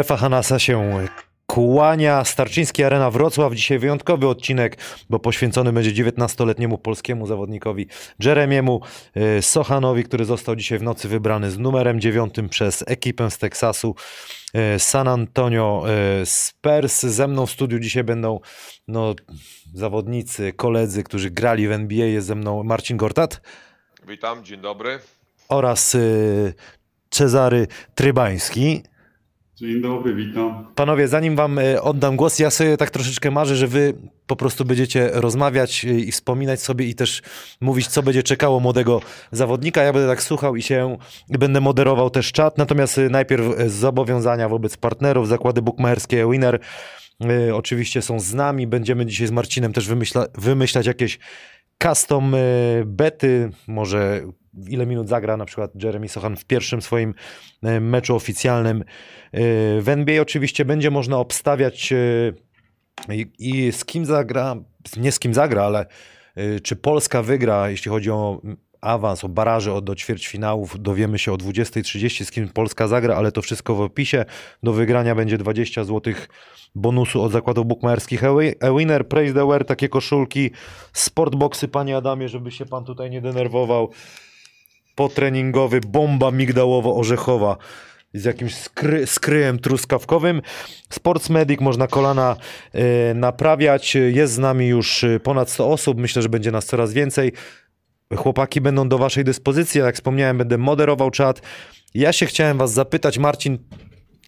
Strefa Hanasa się kłania. Starczyński Arena Wrocław. Dzisiaj wyjątkowy odcinek, bo poświęcony będzie 19-letniemu polskiemu zawodnikowi Jeremiemu y, Sochanowi, który został dzisiaj w nocy wybrany z numerem 9 przez ekipę z Teksasu y, San Antonio y, Spurs. Ze mną w studiu dzisiaj będą no, zawodnicy, koledzy, którzy grali w NBA. Jest ze mną Marcin Gortat Witam, dzień dobry. oraz Cezary Trybański. Dzień dobry, witam. Panowie, zanim wam e, oddam głos, ja sobie tak troszeczkę marzę, że wy po prostu będziecie rozmawiać e, i wspominać sobie i też mówić, co będzie czekało młodego zawodnika. Ja będę tak słuchał i się będę moderował też czat. Natomiast e, najpierw zobowiązania wobec partnerów, zakłady bukmacherskie Winner oczywiście są z nami. Będziemy dzisiaj z Marcinem też wymyśla, wymyślać jakieś custom bety, może ile minut zagra na przykład Jeremy Sochan w pierwszym swoim y, meczu oficjalnym. Y, W NBA oczywiście będzie można obstawiać y, i, z kim zagra, nie z kim zagra, ale czy Polska wygra, jeśli chodzi o awans, o baraże do ćwierćfinałów, dowiemy się o 20.30 z kim Polska zagra, ale to wszystko w opisie. Do wygrania będzie 20 zł bonusu od zakładów bukmacherskich Ewiner, Praise the Wear, takie koszulki, sportboxy, panie Adamie, żeby się pan tutaj nie denerwował. Potreningowy, bomba migdałowo-orzechowa z jakimś skry, skryjem truskawkowym. Sports Medic, można kolana e, naprawiać. Jest z nami już e, ponad 100 osób. Myślę, że będzie nas coraz więcej. Chłopaki będą do waszej dyspozycji. Jak wspomniałem, będę moderował czat. Ja się chciałem was zapytać, Marcin,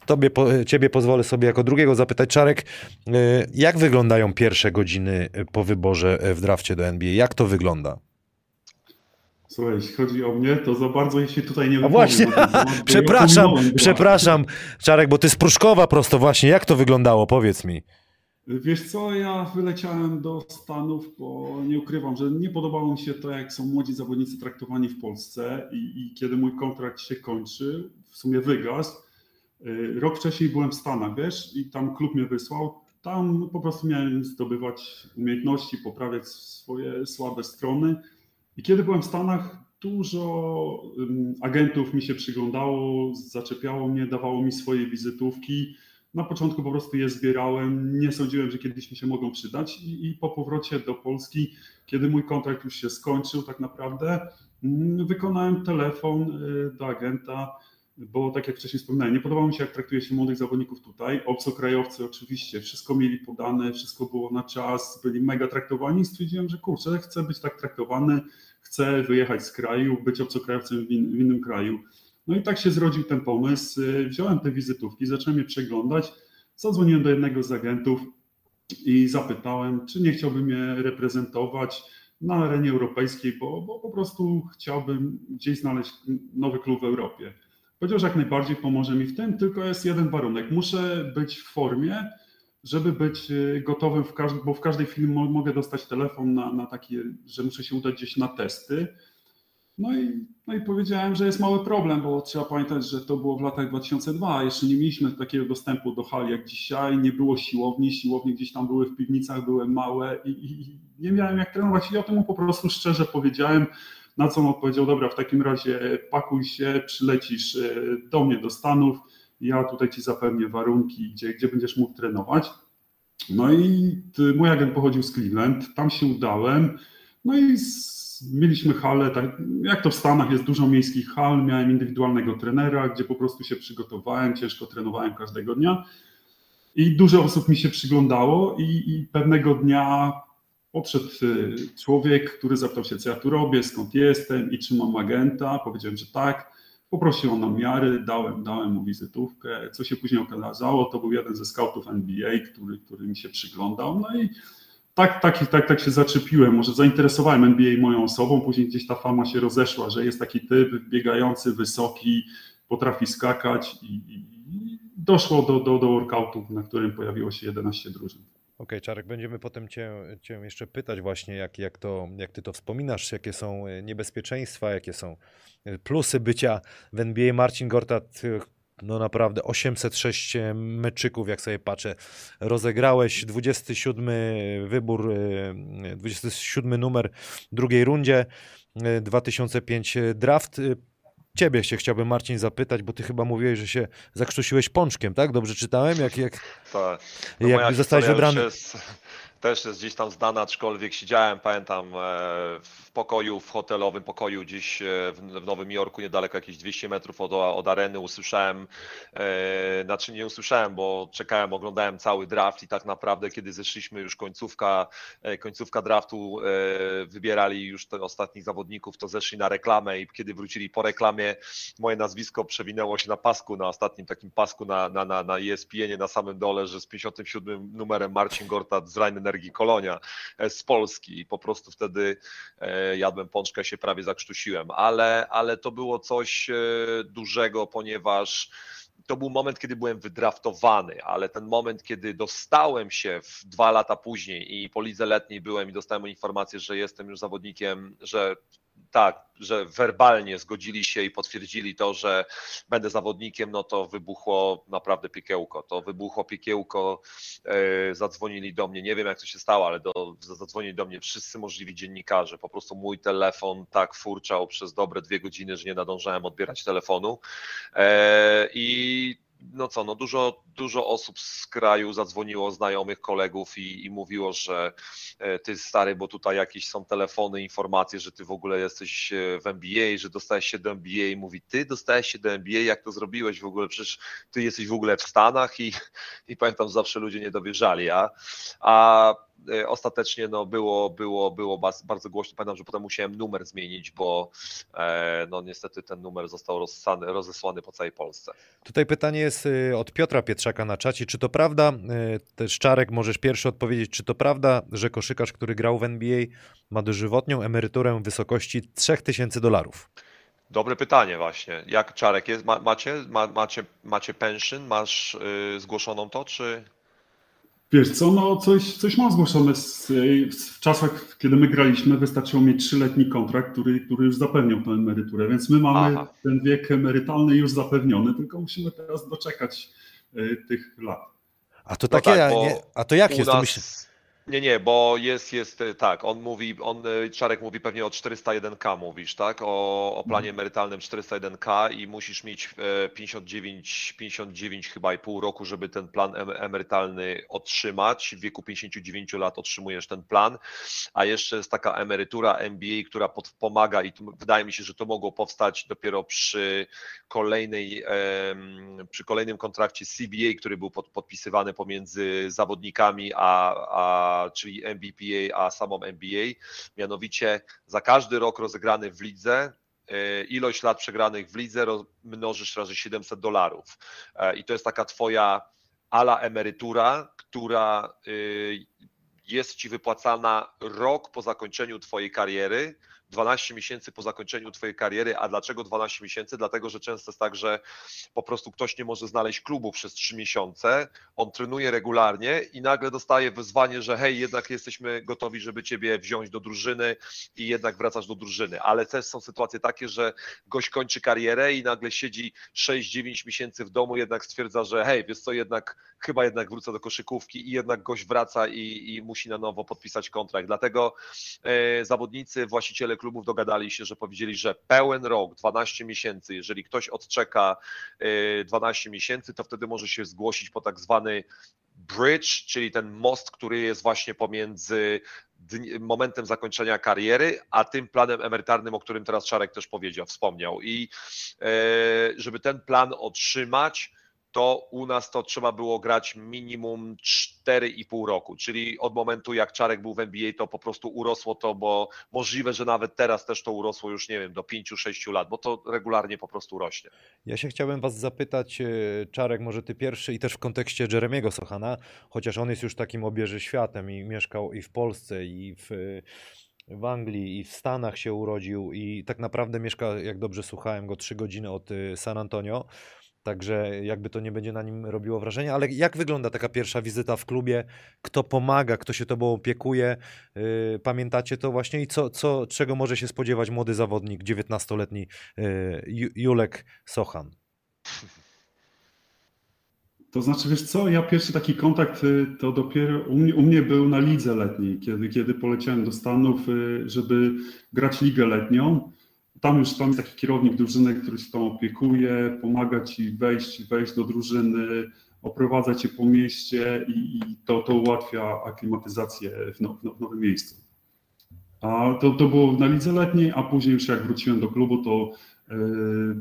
tobie, po, ciebie pozwolę sobie jako drugiego zapytać. Czarek, e, jak wyglądają pierwsze godziny po wyborze w drafcie do NBA? Jak to wygląda? Słuchaj, jeśli chodzi o mnie, to za bardzo się tutaj nie wypowiem właśnie, ja przepraszam, przepraszam, Czarek, bo ty z Pruszkowa prosto właśnie. Jak to wyglądało? Powiedz mi. Wiesz co, ja wyleciałem do Stanów, bo nie ukrywam, że nie podobało mi się to, jak są młodzi zawodnicy traktowani w Polsce i, i kiedy mój kontrakt się kończy, w sumie wygasł, y, rok wcześniej byłem w Stanach, wiesz, i tam klub mnie wysłał. Tam po prostu miałem zdobywać umiejętności, poprawiać swoje słabe strony. I kiedy byłem w Stanach, dużo agentów mi się przyglądało, zaczepiało mnie, dawało mi swoje wizytówki. Na początku po prostu je zbierałem, nie sądziłem, że kiedyś mi się mogą przydać. I, i po powrocie do Polski, kiedy mój kontrakt już się skończył tak naprawdę, mm, wykonałem telefon y, do agenta, bo tak jak wcześniej wspomniałem, nie podobało mi się, jak traktuje się młodych zawodników tutaj. Obcokrajowcy oczywiście, wszystko mieli podane, wszystko było na czas, byli mega traktowani i stwierdziłem, że kurczę, chcę być tak traktowany, chcę wyjechać z kraju, być obcokrajowcem w, in, w innym kraju. No i tak się zrodził ten pomysł. Wziąłem te wizytówki, zacząłem je przeglądać, zadzwoniłem do jednego z agentów i zapytałem, czy nie chciałby mnie reprezentować na arenie europejskiej, bo, bo po prostu chciałbym gdzieś znaleźć nowy klub w Europie. Powiedział, że jak najbardziej pomoże mi w tym, tylko jest jeden warunek. Muszę być w formie, żeby być y, gotowym, w każdy, bo w każdej chwili mo- mogę dostać telefon na, na że muszę się udać gdzieś na testy. No i, no i powiedziałem, że jest mały problem, bo trzeba pamiętać, że to było w latach 2002, a jeszcze nie mieliśmy takiego dostępu do hali jak dzisiaj, nie było siłowni, siłownie gdzieś tam były w piwnicach, były małe i, i, nie miałem jak trenować. I ja temu po prostu szczerze powiedziałem, na co on odpowiedział, dobra, w takim razie pakuj się, przylecisz y, do mnie do Stanów, ja tutaj ci zapewnię warunki, gdzie, gdzie będziesz mógł trenować. No i ty, mój agent pochodził z Cleveland, tam się udałem, no i z, mieliśmy halę, tak, jak to w Stanach jest dużo miejskich hal, miałem indywidualnego trenera, gdzie po prostu się przygotowałem, ciężko trenowałem każdego dnia. I dużo osób mi się przyglądało i, i pewnego dnia podszedł y, człowiek, który zapytał się, co ja tu robię, skąd jestem i czy mam agenta. Powiedziałem, że tak. Poprosił o namiary, dałem, dałem mu wizytówkę. Co się później okazało, to był jeden ze scoutów NBA, który, który mi się przyglądał. No i tak, tak, tak, tak się zaczepiłem, może zainteresowałem NBA moją osobą, później gdzieś ta fama się rozeszła, że jest taki typ biegający, wysoki, potrafi skakać i, i doszło do, do, do workoutów, na którym pojawiło się 11 drużyn. Okej, Czarek, będziemy potem cię, cię jeszcze pytać właśnie, jak, jak, to, jak ty to wspominasz, jakie są e, niebezpieczeństwa, jakie są e, plusy bycia w NBA. Marcin Gortat, e, no naprawdę 806 meczyków, jak sobie patrzę, rozegrałeś 27 wybór, e, 27 numer drugiej rundzie, e, 2005 draft. Ciebie się chciałbym, Marcin, zapytać, bo ty chyba mówiłeś, że się zakrztusiłeś pączkiem, tak? Dobrze czytałem? Jak, jak, Tak. jak moja zostałeś wybrany... Jest, też jest gdzieś tam znana, aczkolwiek siedziałem, pamiętam, e, w pokoju, w hotelowym pokoju gdzieś e, w Nowym Jorku, niedaleko jakieś 200 metrów od, od areny, usłyszałem, e, znaczy nie usłyszałem, bo czekałem, oglądałem cały draft i tak naprawdę, kiedy zeszliśmy już końcówka, e, końcówka draftu, e, wybierali już te ostatnich zawodników, to zeszli na reklamę i kiedy wrócili po reklamie, moje nazwisko przewinęło się na pasku, na ostatnim takim pasku na, na, na, na ESPN na samym dole, że z 57 numerem Marcin Gortat z Rhein Energii Kolonia e, z Polski. I po prostu wtedy e, jadłem pączkę, się prawie zakrztusiłem, ale, ale to było coś e, dużego, ponieważ to był moment, kiedy byłem wydraftowany, ale ten moment, kiedy dostałem się w dwa lata później i po lidze letniej byłem i dostałem informację, że jestem już zawodnikiem, że tak, że werbalnie zgodzili się i potwierdzili to, że będę zawodnikiem, no to wybuchło naprawdę piekiełko. To wybuchło piekiełko, e, zadzwonili do mnie, nie wiem jak to się stało, ale do, zadzwonili do mnie wszyscy możliwi dziennikarze. Po prostu mój telefon tak furczał przez dobre dwie godziny, że nie nadążałem odbierać telefonu. E, I no co, no dużo, dużo osób z kraju zadzwoniło, znajomych, kolegów i, i mówiło, że e, ty stary, bo tutaj jakieś są telefony, informacje, że ty w ogóle jesteś e, w NBA, że dostałeś się do NBA i mówi, ty dostałeś się do NBA, jak to zrobiłeś w ogóle, przecież ty jesteś w ogóle w Stanach i, i pamiętam, zawsze ludzie nie dowierzali, a, a ostatecznie no było, było, było bardzo głośno, pamiętam, że potem musiałem numer zmienić, bo e, no niestety ten numer został rozsany, rozesłany po całej Polsce. Tutaj pytanie jest y, od Piotra Pietrzaka na czacie. Czy to prawda, y, też Czarek, możesz pierwszy odpowiedzieć, czy to prawda, że koszykarz, który grał w NBA ma dożywotnią emeryturę w wysokości 3000 dolarów? Dobre pytanie właśnie. Jak Czarek jest? Ma, macie, ma, macie, macie pension? Masz y, zgłoszoną to, czy... Wiesz co, no coś, coś mam zgłoszone z, w czasach, kiedy my graliśmy, wystarczyło mieć trzyletni kontrakt, który, który już zapewniał tę emeryturę, więc my mamy Aha. ten wiek emerytalny już zapewniony, tylko musimy teraz doczekać y, tych lat. A to No takie, tak, nie, a to jak jest? To myśl... Nie, nie, bo jest, jest y, tak, on mówi, on, y, Czarek mówi pewnie o 401k mówisz, tak? O, o planie emerytalnym 401k i musisz mieć e, 59, 59 chyba i pół roku, żeby ten plan em- emerytalny otrzymać. W wieku 59 lat otrzymujesz ten plan, a jeszcze jest taka emerytura MBA, która pod, pomaga i tu, wydaje mi się, że to mogło powstać dopiero przy kolejnej, przy kolejnym kontrakcie CBA, który był pod, podpisywany pomiędzy zawodnikami, a, a czyli MBPA, a samą NBA. Mianowicie za każdy rok rozegrany w lidze, e, ilość lat przegranych w lidze mnożysz razy 700 dolarów. E, I to jest taka twoja ala emerytura, która y, jest ci wypłacana rok po zakończeniu twojej kariery, 12 miesięcy po zakończeniu twojej kariery. A dlaczego 12 miesięcy? Dlatego, że często jest tak, że po prostu ktoś nie może znaleźć klubu przez 3 miesiące, on trenuje regularnie i nagle dostaje wyzwanie, że hej, jednak jesteśmy gotowi, żeby ciebie wziąć do drużyny i jednak wracasz do drużyny. Ale też są sytuacje takie, że gość kończy karierę i nagle siedzi 6-9 miesięcy w domu, jednak stwierdza, że hej, wiesz co, jednak chyba jednak wrócę do koszykówki i jednak gość wraca i, i musi na nowo podpisać kontrakt. Dlatego e, zawodnicy, właściciele klubów dogadali się, że powiedzieli, że pełen rok, 12 miesięcy, jeżeli ktoś odczeka e, 12 miesięcy, to wtedy może się zgłosić po tak zwany bridge, czyli ten most, który jest właśnie pomiędzy momentem zakończenia kariery, a tym planem emerytarnym, o którym teraz Czarek też powiedział, wspomniał. I e, żeby ten plan otrzymać, to u nas to trzeba było grać minimum 4,5 roku, czyli od momentu jak Czarek był w NBA, to po prostu urosło to, bo możliwe, że nawet teraz też to urosło już, nie wiem, do 5-6 lat, bo to regularnie po prostu rośnie. Ja się chciałbym was zapytać, e, Czarek, może ty pierwszy i też w kontekście Jeremiego Sochana, chociaż on jest już takim obieży światem i mieszkał i w Polsce, i w, e, w Anglii, i w Stanach się urodził i tak naprawdę mieszka, jak dobrze słuchałem go, trzy godziny od e, San Antonio. Także jakby to nie będzie na nim robiło wrażenia, ale jak wygląda taka pierwsza wizyta w klubie? Kto pomaga, kto się tobą opiekuje? Yy, Pamiętacie to właśnie i co, co, czego może się spodziewać młody zawodnik, 19-letni yy, Ju- Julek Sochan? To znaczy, wiesz co, ja pierwszy taki kontakt y, to dopiero u mnie, u mnie był na lidze letniej, kiedy, kiedy poleciałem do Stanów, y, żeby grać ligę letnią. Tam już tam taki kierownik drużyny, który się tam opiekuje, pomaga ci wejść, wejść do drużyny, oprowadza cię po mieście i, i to, to ułatwia aklimatyzację w, now, w nowym miejscu. A to, to było na lidze letniej, a później już jak wróciłem do klubu, to yy,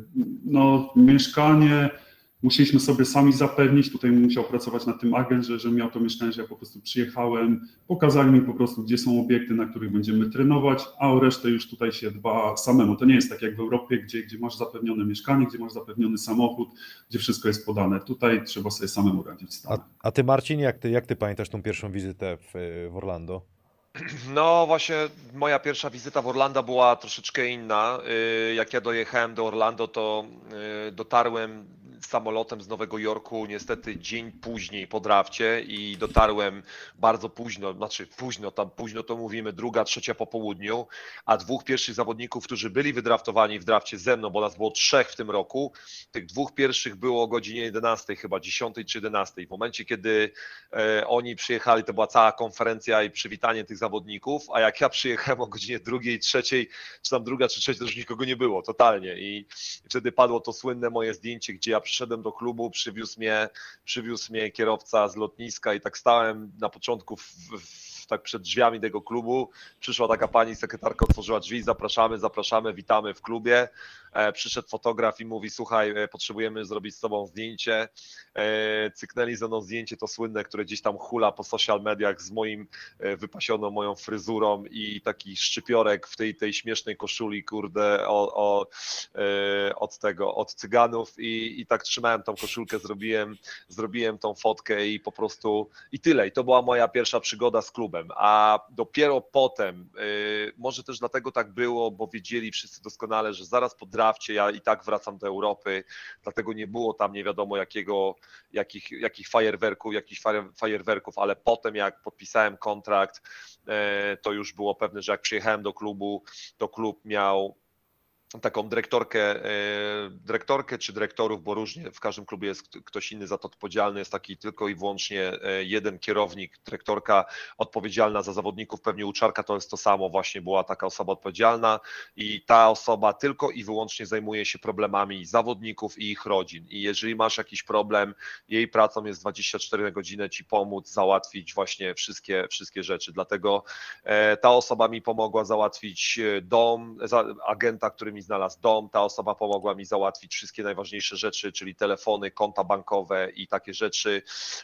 no, mieszkanie, musieliśmy sobie sami zapewnić. Tutaj musiał pracować na tym agent, że, że miał to mieszkanie, że ja po prostu przyjechałem, pokazali mi po prostu, gdzie są obiekty, na których będziemy trenować, a o resztę już tutaj się dba samemu. To nie jest tak jak w Europie, gdzie, gdzie masz zapewnione mieszkanie, gdzie masz zapewniony samochód, gdzie wszystko jest podane. Tutaj trzeba sobie samemu radzić. A, a ty Marcin, jak ty, jak ty pamiętasz tą pierwszą wizytę w, w Orlando? No właśnie, moja pierwsza wizyta w Orlando była troszeczkę inna. Y, jak ja dojechałem do Orlando, to y, dotarłem samolotem z Nowego Jorku niestety dzień później po drafcie i dotarłem bardzo późno, znaczy późno, tam późno to mówimy, druga, trzecia po południu, a dwóch pierwszych zawodników, którzy byli wydraftowani w drafcie ze mną, bo nas było trzech w tym roku, tych dwóch pierwszych było o godzinie 11, chyba 10 czy 11. W momencie, kiedy e, oni przyjechali, to była cała konferencja i przywitanie tych zawodników, a jak ja przyjechałem o godzinie drugiej, trzeciej, czy tam druga, czy trzecia, to już nikogo nie było, totalnie. I wtedy padło to słynne moje zdjęcie, gdzie ja przyszedłem do klubu, przywiózł mnie, przywiózł mnie kierowca z lotniska i tak stałem na początku w, w, tak przed drzwiami tego klubu. Przyszła taka pani sekretarka, otworzyła drzwi, zapraszamy, zapraszamy, witamy w klubie. E, przyszedł fotograf i mówi, słuchaj, e, potrzebujemy zrobić z tobą zdjęcie. E, cyknęli ze mną zdjęcie, to słynne, które gdzieś tam hula po social mediach z moim wypasioną moją fryzurą i taki szczypiorek w tej, tej śmiesznej koszuli, kurde, o, o, od tego, od cyganów i, i tak trzymałem tą koszulkę, zrobiłem, zrobiłem tą fotkę i po prostu i tyle. I to była moja pierwsza przygoda z klubem, a dopiero potem, może też dlatego tak było, bo wiedzieli wszyscy doskonale, że zaraz po drafcie, ja i tak wracam do Europy, dlatego nie było tam nie wiadomo jakiego, jakich, jakich fajerwerków, jakichś fajerwerków, ale potem jak podpisałem kontrakt, e, to już było pewne, że jak przyjechałem do klubu, to klub miał taką dyrektorkę, e, dyrektorkę czy dyrektorów, bo różnie w każdym klubie jest ktoś inny za to odpowiedzialny, jest taki tylko i wyłącznie e, jeden kierownik, dyrektorka odpowiedzialna za zawodników, pewnie uczarka to jest to samo, właśnie była taka osoba odpowiedzialna i ta osoba tylko i wyłącznie zajmuje się problemami zawodników i ich rodzin. I jeżeli masz jakiś problem, jej pracą jest 24 godziny ci pomóc, załatwić właśnie wszystkie, wszystkie rzeczy, dlatego e, ta osoba mi pomogła załatwić dom, agenta, który mi znalazł dom, ta osoba pomogła mi załatwić wszystkie najważniejsze rzeczy, czyli telefony, konta bankowe i takie rzeczy.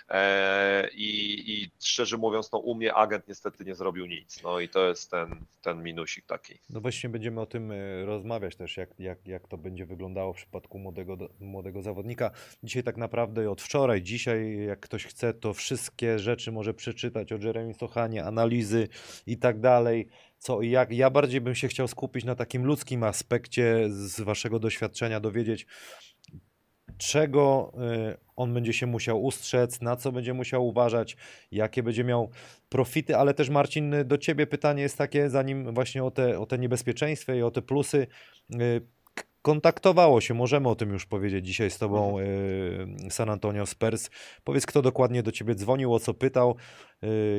E, I, i szczerze mówiąc, no u mnie agent niestety nie zrobił nic. No i to jest ten, ten minusik taki. No właśnie będziemy o tym e, rozmawiać też, jak, jak, jak to będzie wyglądało w przypadku młodego, młodego zawodnika. Dzisiaj tak naprawdę od wczoraj, dzisiaj jak ktoś chce, to wszystkie rzeczy może przeczytać o Jeremy Sochanie, analizy i tak dalej co i jak. Ja bardziej bym się chciał skupić na takim ludzkim aspekcie z waszego doświadczenia, dowiedzieć, czego y, on będzie się musiał ustrzec, na co będzie musiał uważać, jakie będzie miał profity, ale też Marcin, do ciebie pytanie jest takie, zanim właśnie o te, o te niebezpieczeństwa i o te plusy y, kontaktowało się, możemy o tym już powiedzieć dzisiaj z tobą mhm. y, San Antonio Spurs. Powiedz, kto dokładnie do ciebie dzwonił, o co pytał,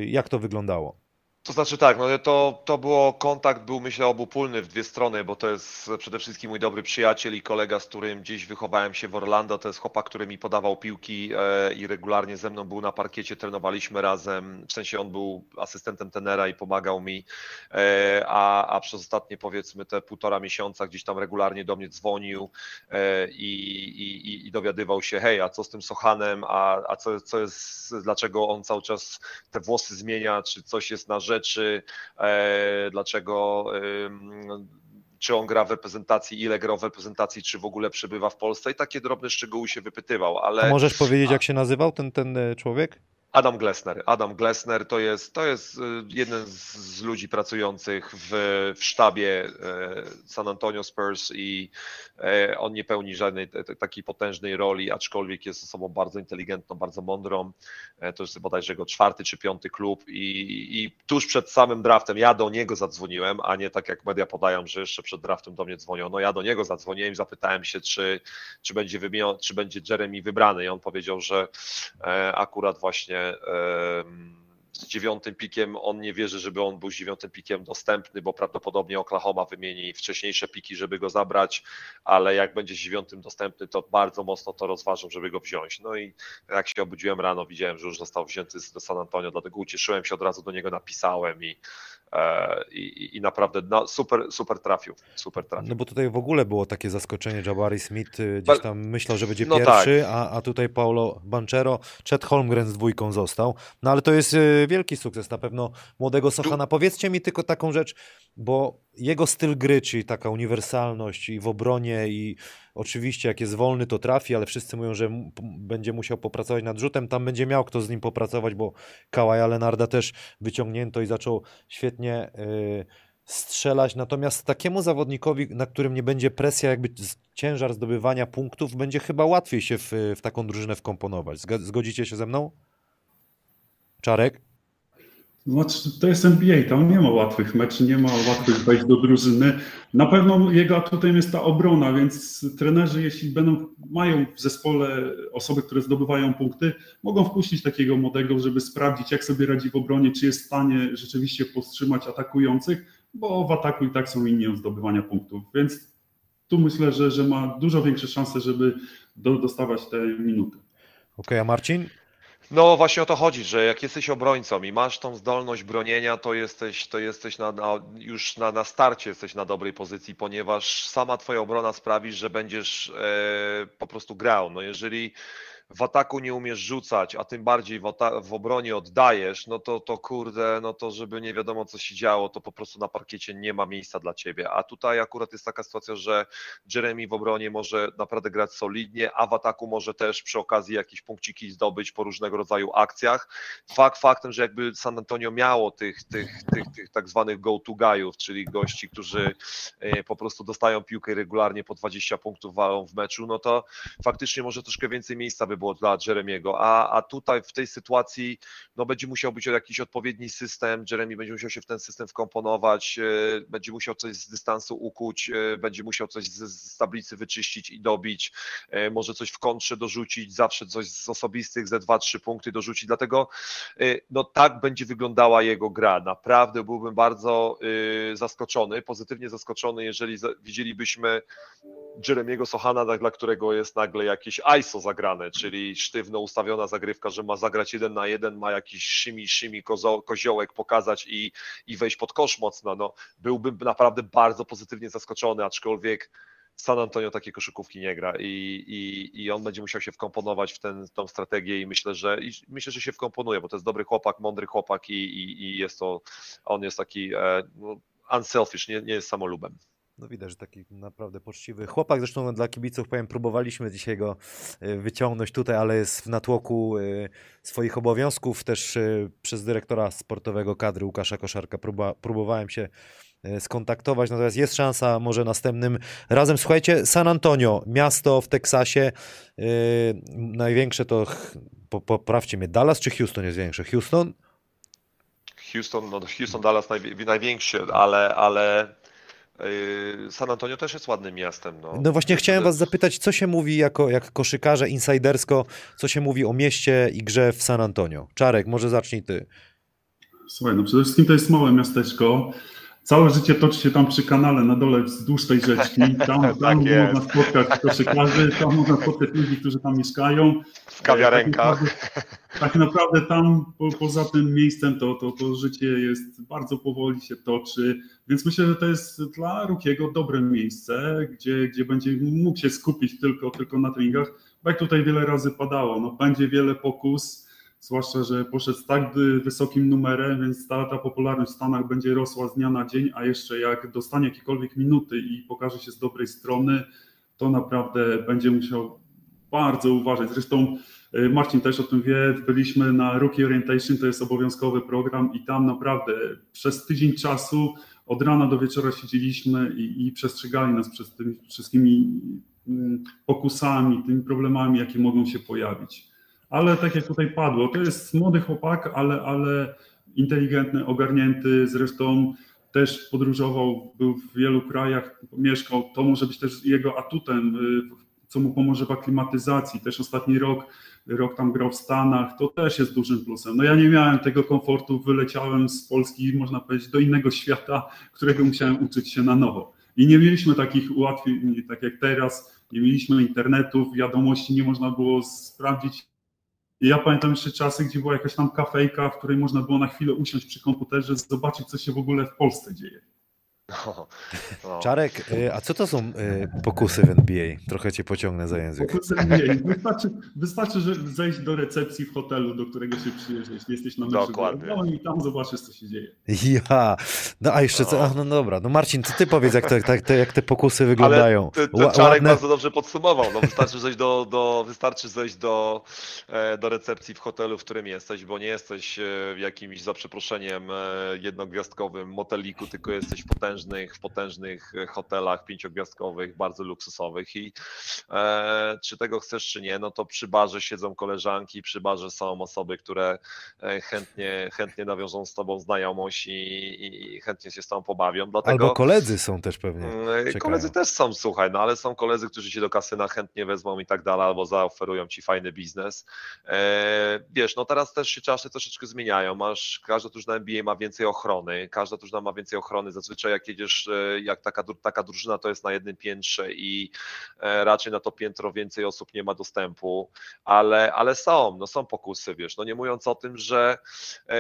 jak to wyglądało? To znaczy tak, no to, to było, kontakt był myślę obopólny w dwie strony, bo to jest przede wszystkim mój dobry przyjaciel i kolega, z którym gdzieś wychowałem się w Orlando, to jest chłopak, który mi podawał piłki e, i regularnie ze mną był na parkiecie, trenowaliśmy razem, w sensie on był asystentem tenera i pomagał mi, e, a, a przez ostatnie powiedzmy te półtora miesiąca gdzieś tam regularnie do mnie dzwonił e, i, i, i dowiadywał się, hej, a co z tym Sochanem, a, a co, co jest, dlaczego on cały czas te włosy zmienia, czy coś jest na rzecz, rzeczy, e, dlaczego czy on gra w reprezentacji, ile gra w reprezentacji, czy w ogóle przebywa w Polsce i takie drobne szczegóły się wypytywał, ale... A możesz powiedzieć, jak się nazywał ten, ten e, człowiek? Adam Glesner. Adam Glesner to jest, to jest y, jeden z ludzi pracujących w, w sztabie e, San Antonio Spurs i e, on nie pełni żadnej takiej potężnej roli, aczkolwiek jest osobą bardzo inteligentną, bardzo mądrą. E, to jest bodajże jego czwarty czy piąty klub i, i tuż przed samym draftem ja do niego zadzwoniłem, a nie tak jak media podają, że jeszcze przed draftem do mnie dzwoniono. Ja do niego zadzwoniłem i zapytałem się, czy, czy, będzie, czy będzie Jeremy wybrany i on powiedział, że akurat właśnie z dziewiątym pikiem on nie wierzy, żeby on był z dziewiątym pikiem dostępny, bo prawdopodobnie Oklahoma wymieni wcześniejsze piki, żeby go zabrać, ale jak będzie z dziewiątym dostępny, to bardzo mocno to rozważą, żeby go wziąć. No i jak się obudziłem rano, widziałem, że już został wzięty do San Antonio, dlatego ucieszyłem się, od razu do niego napisałem i, i, i naprawdę no, super, super trafił, super trafił. No bo tutaj w ogóle było takie zaskoczenie, Jabari Smith y, gdzieś tam myślał, że będzie No pierwszy, a, a tutaj Paulo Banchero, Chet Holmgren z dwójką został. No ale to jest y, wielki sukces na pewno młodego Sochana. Powiedzcie mi tylko taką rzecz, bo jego styl gry, czyli taka uniwersalność i w obronie i oczywiście jak jest wolny to trafi, ale wszyscy mówią, że będzie musiał popracować nad rzutem, tam będzie miał kto z nim popracować, bo Kałaja Lenarda też wyciągnięto i zaczął świetnie y, strzelać. Natomiast takiemu zawodnikowi, na którym nie będzie presja, jakby ciężar zdobywania punktów, będzie chyba łatwiej się w, w taką drużynę wkomponować. Zgodzicie się ze mną? Czarek? Znaczy, to jest NBA, tam nie ma łatwych meczy, nie ma łatwych wejść do drużyny. Na pewno jego atutem jest ta obrona, więc trenerzy, jeśli będą, mają w zespole osoby, które zdobywają punkty, mogą wpuścić takiego młodego, żeby sprawdzić, jak sobie radzi w obronie, czy jest w stanie rzeczywiście powstrzymać atakujących, bo w ataku i tak są inni od zdobywania punktów. Więc tu myślę, że, że ma dużo większe szanse, żeby do, dostawać te minuty. Okej, a Marcin? No właśnie o to chodzi, że jak jesteś obrońcą i masz tą zdolność bronienia, to jesteś, to jesteś na, na, już na, na starcie jesteś na dobrej pozycji, ponieważ sama twoja obrona sprawi, że będziesz e, po prostu grał. No jeżeli w ataku nie umiesz rzucać, a tym bardziej w, w obronie oddajesz, no to, to kurde, no to żeby nie wiadomo co się działo, to po prostu na parkiecie nie ma miejsca dla ciebie. A tutaj akurat jest taka sytuacja, że Jeremy w obronie może naprawdę grać solidnie, a w ataku może też przy okazji jakieś punkciki zdobyć po różnego rodzaju akcjach. Fakt faktem, że jakby San Antonio miało tych, tych, tych, tych tak zwanych go-to guyów, czyli gości, którzy e, po prostu dostają piłkę regularnie po 20 punktów walą w meczu, no to faktycznie może troszkę więcej miejsca by było dla Jeremiego, a, a tutaj w tej sytuacji no będzie musiał być jakiś odpowiedni system, Jeremy będzie musiał się w ten system wkomponować, e, będzie musiał coś z dystansu ukuć, e, będzie musiał coś z, z tablicy wyczyścić i dobić, e, może coś w kontrze dorzucić, zawsze coś z osobistych ze 2-3 punkty dorzucić, dlatego no tak będzie wyglądała jego gra. Naprawdę byłbym bardzo zaskoczony, pozytywnie zaskoczony, jeżeli widzielibyśmy Jeremiego Sochana, dla- którego jest nagle jakieś ISO zagrane, czyli sztywno ustawiona zagrywka, że ma zagrać jeden na jeden, ma jakiś szymi, szymi kozo, koziołek pokazać i, i wejść pod kosz mocno. No, byłbym naprawdę bardzo pozytywnie zaskoczony, aczkolwiek San Antonio takiej koszykówki nie gra i, i, i on będzie musiał się wkomponować w ten, tą strategię i myślę, że i myślę, że się wkomponuje, bo to jest dobry chłopak, mądry chłopak i, i, i jest to, on jest taki e, no, unselfish, nie, nie jest samolubem. No widać, że taki naprawdę poczciwy chłopak. Zresztą dla kibiców powiem, próbowaliśmy dzisiaj go y, wyciągnąć tutaj, ale jest w natłoku y, swoich obowiązków. Też y, przez dyrektora sportowego kadry Łukasza Koszarka próbowałem się skontaktować, natomiast jest szansa może następnym razem. Słuchajcie, San Antonio, miasto w Teksasie, największe to, poprawcie mnie, Dallas czy Houston jest większe? Houston? Houston, no Houston Dallas najwi- największy, ale, ale San Antonio też jest ładnym miastem. No, No właśnie chciałem was zapytać, co się mówi jako jak koszykarze, insidersko, co się mówi o mieście i grze w San Antonio? Czarek, może zacznij ty. Słuchaj, no przede wszystkim to jest małe miasteczko. Całe życie toczy się tam przy kanale na dole wzdłuż tej rzeczki. Tam, tam Tak można spotkać koszykarzy, tam można spotkać ludzi, którzy tam mieszkają. w kawiarenkach. Tak naprawdę, tak naprawdę tam po, poza tym miejscem to, to, to życie jest bardzo powoli się toczy, więc myślę, że to jest dla Rukiego dobre miejsce, gdzie, gdzie będzie mógł się skupić tylko, tylko na treningach, bo jak tutaj wiele razy padało, no będzie wiele pokus, zwłaszcza, że poszedł z tak wy- wysokim numerem, więc ta, ta popularność w Stanach będzie rosła z dnia na dzień, a jeszcze jak dostanie jakiekolwiek minuty i pokaże się z dobrej strony, to naprawdę będzie musiał bardzo uważać. Zresztą y, Marcin też o tym wie, byliśmy na Rookie Orientation, to jest obowiązkowy program i tam naprawdę przez tydzień czasu od rana do wieczora siedzieliśmy i, i przestrzegali nas przez tymi wszystkimi mm, pokusami, tymi problemami, jakie mogą się pojawić. Ale tak jak tutaj padło, to jest młody chłopak, ale, ale inteligentny, ogarnięty, zresztą też podróżował, był w wielu krajach, mieszkał, to może być też jego atutem y, co mu pomoże w aklimatyzacji. Też ostatni rok, rok tam grał w Stanach, to też jest dużym plusem. No ja nie miałem tego komfortu, wyleciałem z Polski, można powiedzieć, do innego świata, którego musiałem uczyć się na nowo. I nie mieliśmy takich ułatwień, tak jak teraz, nie mieliśmy internetu, wiadomości nie można było sprawdzić. I ja pamiętam jeszcze czasy, gdzie była jakaś tam kafejka, w której można było na chwilę usiąść przy komputerze, zobaczyć, co się w ogóle w Polsce dzieje. No, no. Czarek, y, a co to są y, pokusy w NBA? Trochę cię pociągnę za język. Pokusy NBA. Wystarczy, wystarczy że zejść do recepcji w hotelu, do którego się przyjeżdżasz, jeśli jesteś na meczu. Dokładnie. No i tam zobaczysz, co się dzieje. Ja, no a jeszcze co, ach, no dobra, no Marcin, to ty powiedz, jak te, te, jak te pokusy wyglądają. Ale Czarek ładne? bardzo dobrze podsumował. No, wystarczy zejść, do, do, wystarczy zejść do, e, do recepcji w hotelu, w którym jesteś, bo nie jesteś e, w jakimś, za przeproszeniem, e, jednogwiazdkowym moteliku, tylko jesteś w potężnych, w potężnych e, hotelach pięciogwiazdkowych, bardzo luksusowych i e, czy tego chcesz, czy nie, no to przy barze siedzą koleżanki, przy barze są osoby, które e, chętnie, chętnie nawiążą z tobą znajomość i, i, chętnie się z tobą pobawią. Dlatego, Albo koledzy są też pewnie. Mm, czekają. Koledzy też są, słuchaj, no ale są koledzy, którzy cię do kasyna chętnie wezmą i tak dalej, albo zaoferują ci fajny biznes. E, wiesz, no teraz też się czasy troszeczkę zmieniają. Masz, każda drużyna NBA ma więcej ochrony, każda drużyna ma więcej ochrony. Zazwyczaj jak jedziesz, e, jak taka, taka drużyna, to jest na jednym piętrze i e, raczej na to piętro więcej osób nie ma dostępu, ale, ale są, no są pokusy, wiesz, no nie mówiąc o tym, że e,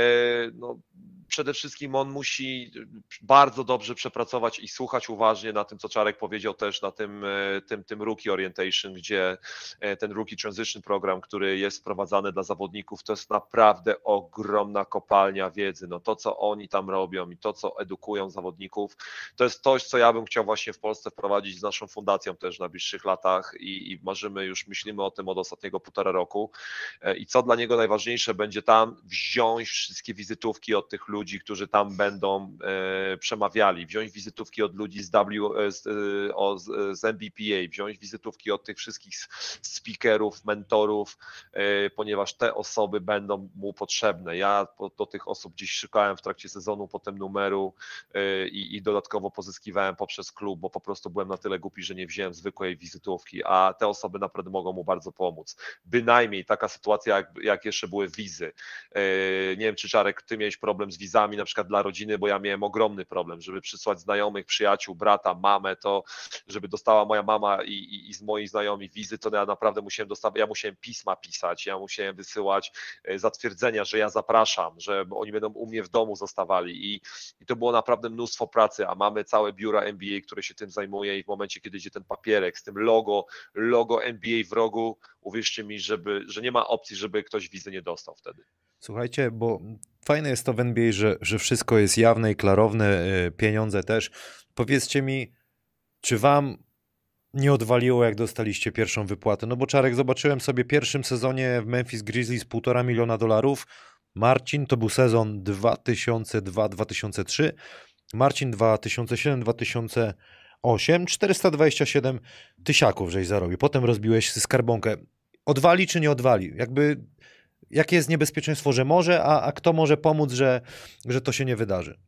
no, przede wszystkim on musi bardzo dobrze przepracować i słuchać uważnie na tym, co Czarek powiedział też na tym, e, tym, tym Rookie Orientation, gdzie e, ten Rookie Transition Program, który jest wprowadzany dla zawodników, to jest naprawdę ogromna kopalnia wiedzy. No to, co oni tam robią i to, co edukują zawodników, to jest coś, co ja bym chciał właśnie w Polsce wprowadzić z naszą fundacją też w najbliższych latach i, i marzymy, już myślimy o tym od ostatniego półtora roku. E, I co dla niego najważniejsze, będzie tam wziąć wszystkie wizytówki od tych ludzi, którzy tam będą e, przemawiali, wziąć wizytówki od ludzi z, w, e, e, z, z MBPA, wziąć wizytówki od tych wszystkich speakerów, mentorów, ponieważ te osoby będą mu potrzebne. Ja do tych osób gdzieś szukałem w trakcie sezonu potem numeru i, i dodatkowo pozyskiwałem poprzez klub, bo po prostu byłem na tyle głupi, że nie wziąłem zwykłej wizytówki, a te osoby naprawdę mogą mu bardzo pomóc. Bynajmniej taka sytuacja, jak, jak jeszcze były wizy. Nie wiem, czy Czarek, ty miałeś problem z wizami na przykład dla rodziny, bo ja miałem ogromny problem, żeby przysłać znajomych, przyjaciół, brata, mamę, to żeby dostała moja mama i, i, i z moich znajomi wizy, to ja naprawdę musiałem dostawać, ja musiałem pisma pisać, ja musiałem wysyłać e, zatwierdzenia, że ja zapraszam, że oni będą u mnie w domu zostawali i, i to było naprawdę mnóstwo pracy, a mamy całe biura NBA, które się tym zajmuje i w momencie, kiedy idzie ten papierek z tym logo, logo NBA w rogu, uwierzcie mi, żeby, że nie ma opcji, żeby ktoś wizy nie dostał wtedy. Słuchajcie, bo fajne jest to w NBA, że, że wszystko jest jawne i klarowne, y, pieniądze też. Powiedzcie mi, czy wam nie odwaliło, jak dostaliście pierwszą wypłatę? No bo Czarek, zobaczyłem sobie w pierwszym sezonie w Memphis Grizzlies półtora miliona dolarów. Marcin to był sezon 2002-2003. Marcin 2007-2008. 427 tysiaków żeś zarobił. Potem rozbiłeś skarbonkę. Odwali czy nie odwali? Jakby jakie jest niebezpieczeństwo, że może, a, a kto może pomóc, że, że to się nie wydarzy?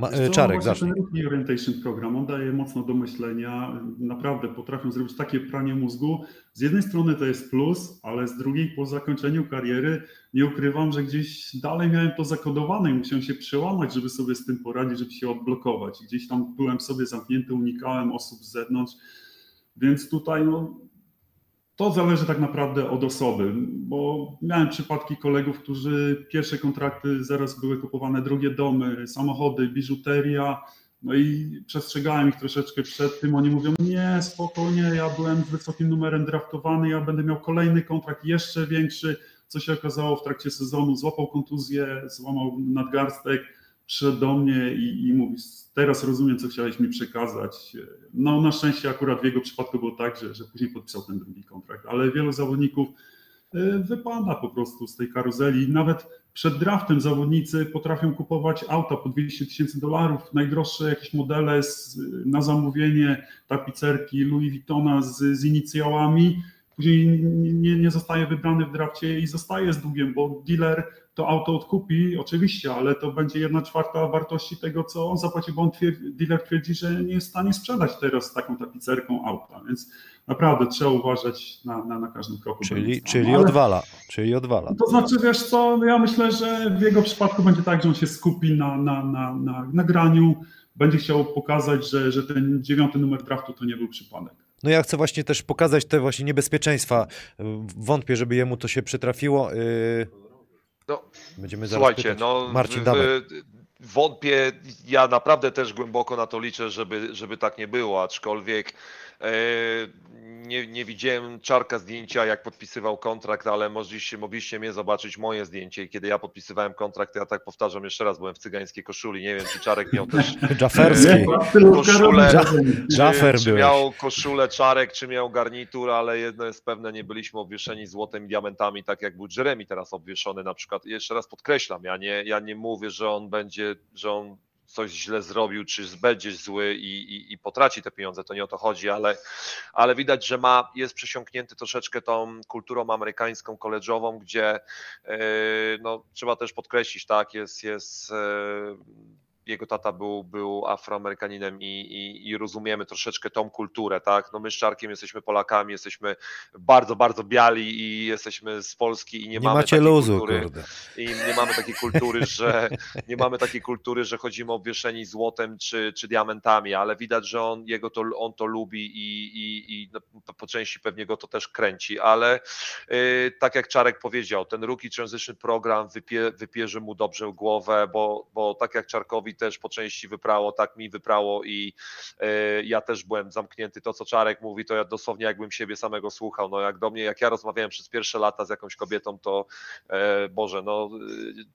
Ma, Wiesz e, Czarek, właśnie zacznij. Ten Orientation program, on daje mocno do myślenia. Naprawdę potrafią zrobić takie pranie mózgu. Z jednej strony to jest plus, ale z drugiej po zakończeniu kariery nie ukrywam, że gdzieś dalej miałem to zakodowane i musiałem się przełamać, żeby sobie z tym poradzić, żeby się odblokować. Gdzieś tam byłem sobie zamknięty, unikałem osób z zewnątrz, więc tutaj no, to zależy tak naprawdę od osoby, bo miałem przypadki kolegów, którzy pierwsze kontrakty zaraz były kupowane, drugie domy, samochody, biżuteria. No i przestrzegałem ich troszeczkę przed tym. Oni mówią: Nie, spokojnie, ja byłem z wysokim numerem draftowany, ja będę miał kolejny kontrakt jeszcze większy. Co się okazało w trakcie sezonu? Złapał kontuzję, złamał nadgarstek, przyszedł do mnie i, i mówi: Teraz rozumiem, co chciałeś mi przekazać. No, na szczęście, akurat w jego przypadku było tak, że, że później podpisał ten drugi kontrakt, ale wielu zawodników y, wypada po prostu z tej karuzeli. Nawet przed draftem zawodnicy potrafią kupować auta po 200 tysięcy dolarów, najdroższe jakieś modele z, na zamówienie, tapicerki Louis Vuittona z, z inicjałami później nie, nie zostaje wybrany w drafcie i zostaje z długiem, bo dealer to auto odkupi, oczywiście, ale to będzie jedna czwarta wartości tego, co on zapłaci, bo on twierdzi, dealer twierdzi, że nie jest w stanie sprzedać teraz z taką tapicerką auta, więc naprawdę trzeba uważać na, na, na każdym kroku. Czyli, czyli ale, odwala, czyli odwala. To znaczy, wiesz co, ja myślę, że w jego przypadku będzie tak, że on się skupi na, na, na, na, na graniu, będzie chciał pokazać, że, że ten dziewiąty numer draftu to nie był przypadek. No ja chcę właśnie też pokazać te właśnie niebezpieczeństwa. Wątpię, żeby jemu to się przytrafiło. Yy, no, Będziemy słuchajcie, no, Marcin, w, wątpię, ja naprawdę też głęboko na to liczę, żeby, żeby tak nie było, aczkolwiek nie, nie widziałem czarka zdjęcia, jak podpisywał kontrakt, ale mogliście, mogliście mnie zobaczyć moje zdjęcie. Kiedy ja podpisywałem kontrakt, ja tak powtarzam jeszcze raz, byłem w cygańskiej koszuli. Nie wiem, czy Czarek miał też Jafferski. koszulę, Jaffer czy, czy miał koszulę Czarek, czy miał garnitur, ale jedno jest pewne, nie byliśmy obwieszeni złotem i diamentami, tak jak był Jeremy teraz obwieszony na przykład. Jeszcze raz podkreślam, ja nie, ja nie mówię, że on będzie, że on coś źle zrobił, czy będzie zły i, i, i, potraci te pieniądze, to nie o to chodzi, ale, ale widać, że ma, jest przesiąknięty troszeczkę tą kulturą amerykańską, koleżową, gdzie yy, no, trzeba też podkreślić, tak, jest, jest yy, jego tata był, był Afroamerykaninem i, i, i, rozumiemy troszeczkę tą kulturę, tak? No my z Czarkiem jesteśmy Polakami, jesteśmy bardzo, bardzo biali i jesteśmy z Polski i nie, nie mamy takiej luzu, kultury. Kurde. I nie mamy takiej kultury, że nie mamy takiej kultury, że chodzimy obwieszeni złotem czy, czy diamentami, ale widać, że on, jego to, on to lubi i, i, i no, po części pewnie go to też kręci, ale yy, tak jak Czarek powiedział, ten Rookie Transition Program wypie, wypierze mu dobrze głowę, bo, bo tak jak Czarkowi też po części wyprało, tak mi wyprało i e, ja też byłem zamknięty. To, co Czarek mówi, to ja dosłownie jakbym siebie samego słuchał. No jak do mnie, jak ja rozmawiałem przez pierwsze lata z jakąś kobietą, to e, Boże, no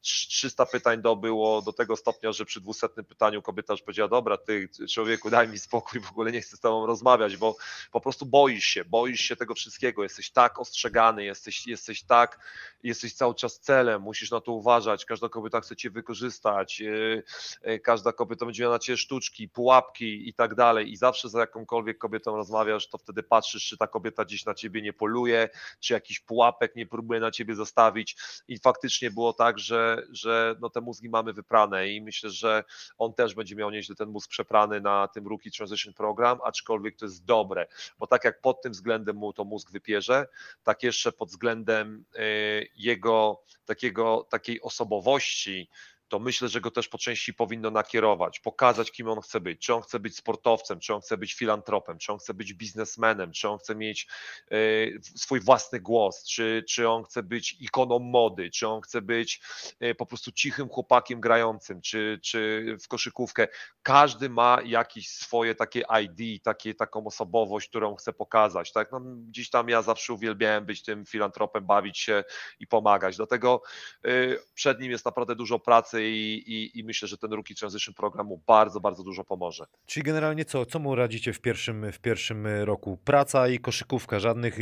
300 pytań dobyło do tego stopnia, że przy dwusetnym pytaniu kobieta już powiedziała, dobra, ty człowieku, daj mi spokój, w ogóle nie chcę z tobą rozmawiać, bo po prostu boisz się, boisz się tego wszystkiego, jesteś tak ostrzegany, jesteś, jesteś tak, jesteś cały czas celem, musisz na to uważać, każda kobieta chce cię wykorzystać, e, każda kobieta będzie miała na ciebie sztuczki, pułapki i tak dalej. I zawsze za jakąkolwiek kobietą rozmawiasz, to wtedy patrzysz, czy ta kobieta gdzieś na ciebie nie poluje, czy jakiś pułapek nie próbuje na ciebie zostawić. I faktycznie było tak, że, że no te mózgi mamy wyprane i myślę, że on też będzie miał nieźle ten mózg przeprany na tym Rookie Transition Program, aczkolwiek to jest dobre, bo tak jak pod tym względem mu to mózg wypierze, tak jeszcze pod względem y, jego takiego, takiej osobowości, to myślę, że go też po części powinno nakierować, pokazać, kim on chce być. Czy on chce być sportowcem, czy on chce być filantropem, czy on chce być biznesmenem, czy on chce mieć y, swój własny głos, czy, czy on chce być ikoną mody, czy on chce być y, po prostu cichym chłopakiem grającym, czy, czy w koszykówkę. Każdy ma jakieś swoje takie ID, takie, taką osobowość, którą chce pokazać. Tak? No, gdzieś tam ja zawsze uwielbiałem być tym filantropem, bawić się i pomagać. Dlatego y, przed nim jest naprawdę dużo pracy i, i, i, myślę, że ten Rookie Transition Program mu bardzo, bardzo dużo pomoże. Czyli generalnie co, co mu radzicie w pierwszym, w pierwszim roku? Praca i koszykówka, żadnych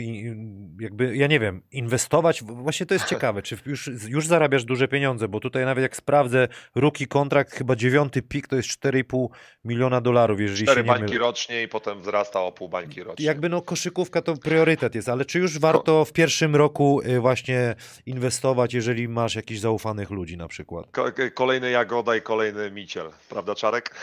jakby, ja nie wiem, inwestować? Właśnie to jest ciekawe, czy już, już zarabiasz duże pieniądze, bo tutaj nawet jak sprawdzę Rookie kontrakt, chyba dziewiąty pik to jest 4,5 miliona dolarów, jeżeli Cztery się nie bańki rocznie i potem wzrasta o pół bańki rocznie. Jakby no koszykówka to priorytet jest, ale czy już warto w pierwszym roku y, właśnie inwestować, jeżeli masz jakichś zaufanych ludzi na przykład? Kolejny Jagoda i kolejny Miciel, prawda Czarek?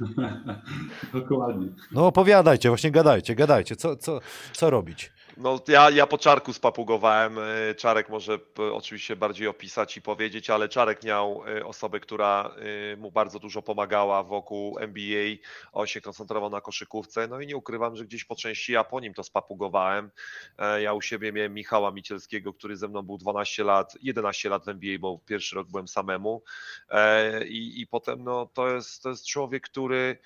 Dokładnie. No opowiadajcie, właśnie gadajcie, gadajcie, co, co, co robić? No, ja, ja po Czarku spapugowałem. Y, Czarek może oczywiście bardziej opisać i powiedzieć, ale Czarek miał y, osobę, która y, mu bardzo dużo pomagała wokół NBA. On się koncentrował na koszykówce. No i nie ukrywam, że gdzieś po części ja po nim to spapugowałem. E, ja u siebie miałem Michała Micielskiego, który ze mną był 12 lat, 11 lat w NBA, bo pierwszy rok byłem samemu. E, I, i potem no, to, jest, to jest człowiek, który,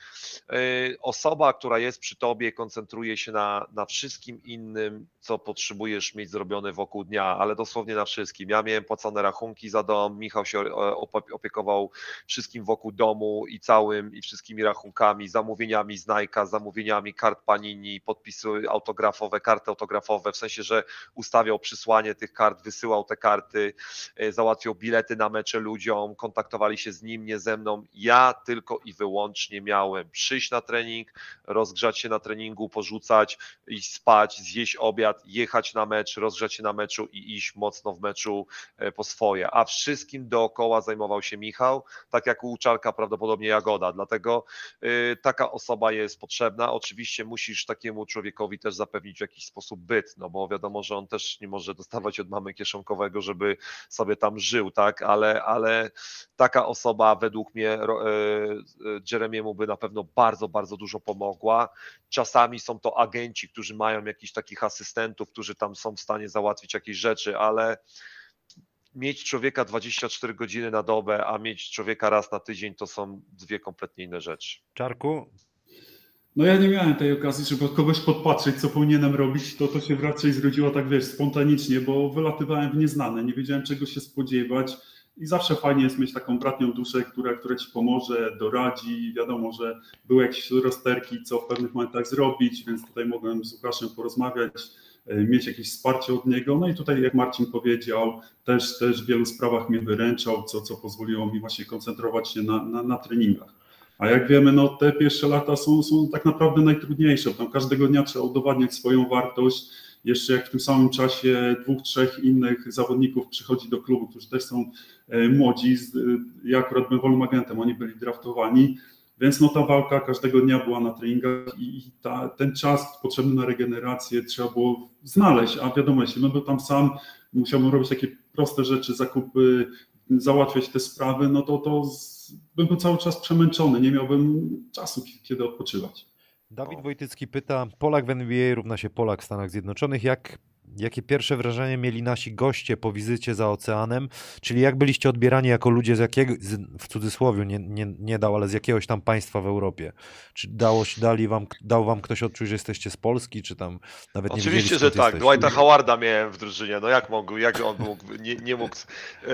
osoba, która jest przy tobie, koncentruje się na, na wszystkim innym co potrzebujesz mieć zrobione wokół dnia, ale dosłownie na wszystkim. Ja miałem płacone rachunki za dom, Michał się e, opiekował wszystkim wokół domu i całym, i wszystkimi rachunkami, zamówieniami z Nike, zamówieniami kart Panini, podpisy autografowe, karty autografowe, w sensie, że ustawiał przysłanie tych kart, wysyłał te karty, e, załatwiał bilety na mecze ludziom, kontaktowali się z nim, nie ze mną. Ja tylko i wyłącznie miałem przyjść na trening, rozgrzać się na treningu, porzucać, iść spać, zjeść obiad, obiad, jechać na mecz, rozgrzać się na meczu i iść mocno w meczu e, po swoje. A wszystkim dookoła zajmował się Michał, tak jak u Czarka prawdopodobnie Jagoda. Dlatego y, taka osoba jest potrzebna. Oczywiście musisz takiemu człowiekowi też zapewnić w jakiś sposób byt, no bo wiadomo, że on też nie może dostawać od mamy kieszonkowego, żeby sobie tam żył, tak, ale, ale taka osoba według mnie e, Jeremiemu by na pewno bardzo, bardzo dużo pomogła. Czasami są to agenci, którzy mają jakichś takich asystentów, którzy tam są w stanie załatwić jakieś rzeczy, ale mieć człowieka 24 godziny na dobę, a mieć człowieka raz na tydzień to są dwie kompletnie inne rzeczy. Czarku? No ja nie miałem tej okazji, żeby od kogoś podpatrzeć, co powinienem robić, to to się raczej zrodziło tak, wiesz, spontanicznie, bo wylatywałem w nieznane, nie wiedziałem czego się spodziewać i zawsze fajnie jest mieć taką bratnią duszę, która, która ci pomoże, doradzi. Wiadomo, że były jakieś rozterki, co w pewnych momentach zrobić, więc tutaj mogłem z Łukaszem porozmawiać, e, mieć jakieś wsparcie od niego. No i tutaj, jak Marcin powiedział, też, też w wielu sprawach mnie wyręczał, co, co pozwoliło mi właśnie koncentrować się na, na, na treningach. A jak wiemy, no te pierwsze lata są, są tak naprawdę najtrudniejsze, tam każdego dnia trzeba udowadniać swoją wartość jeszcze jak w tym samym czasie dwóch, trzech innych zawodników przychodzi do klubu, którzy też są e, młodzi. E, ja akurat byłem wolnym agentem, oni byli draftowani, więc no ta walka każdego dnia była na treningach i ta, ten czas potrzebny na regenerację trzeba było znaleźć, a wiadomo, jeśli bym był tam sam, musiałbym robić takie proste rzeczy, zakupy, załatwiać te sprawy, no to, to bym był cały czas przemęczony, nie miałbym czasu, kiedy odpoczywać. Dawid Wojtycki pyta, Polak w NBA równa się Polak w Stanach Zjednoczonych. Jak Jakie pierwsze wrażenie mieli nasi goście po wizycie za oceanem? Czyli jak byliście odbierani jako ludzie z jakiego, w cudzysłowie nie, nie, nie dał, ale z jakiegoś tam państwa w Europie? Czy dało, dali wam, dał wam ktoś odczuć, że jesteście z Polski, czy tam nawet Oczywiście, nie Oczywiście, że tak. Jesteście? Dwighta Howarda miałem w drużynie. No jak mógł, jak on mógł, nie, nie mógł, yy,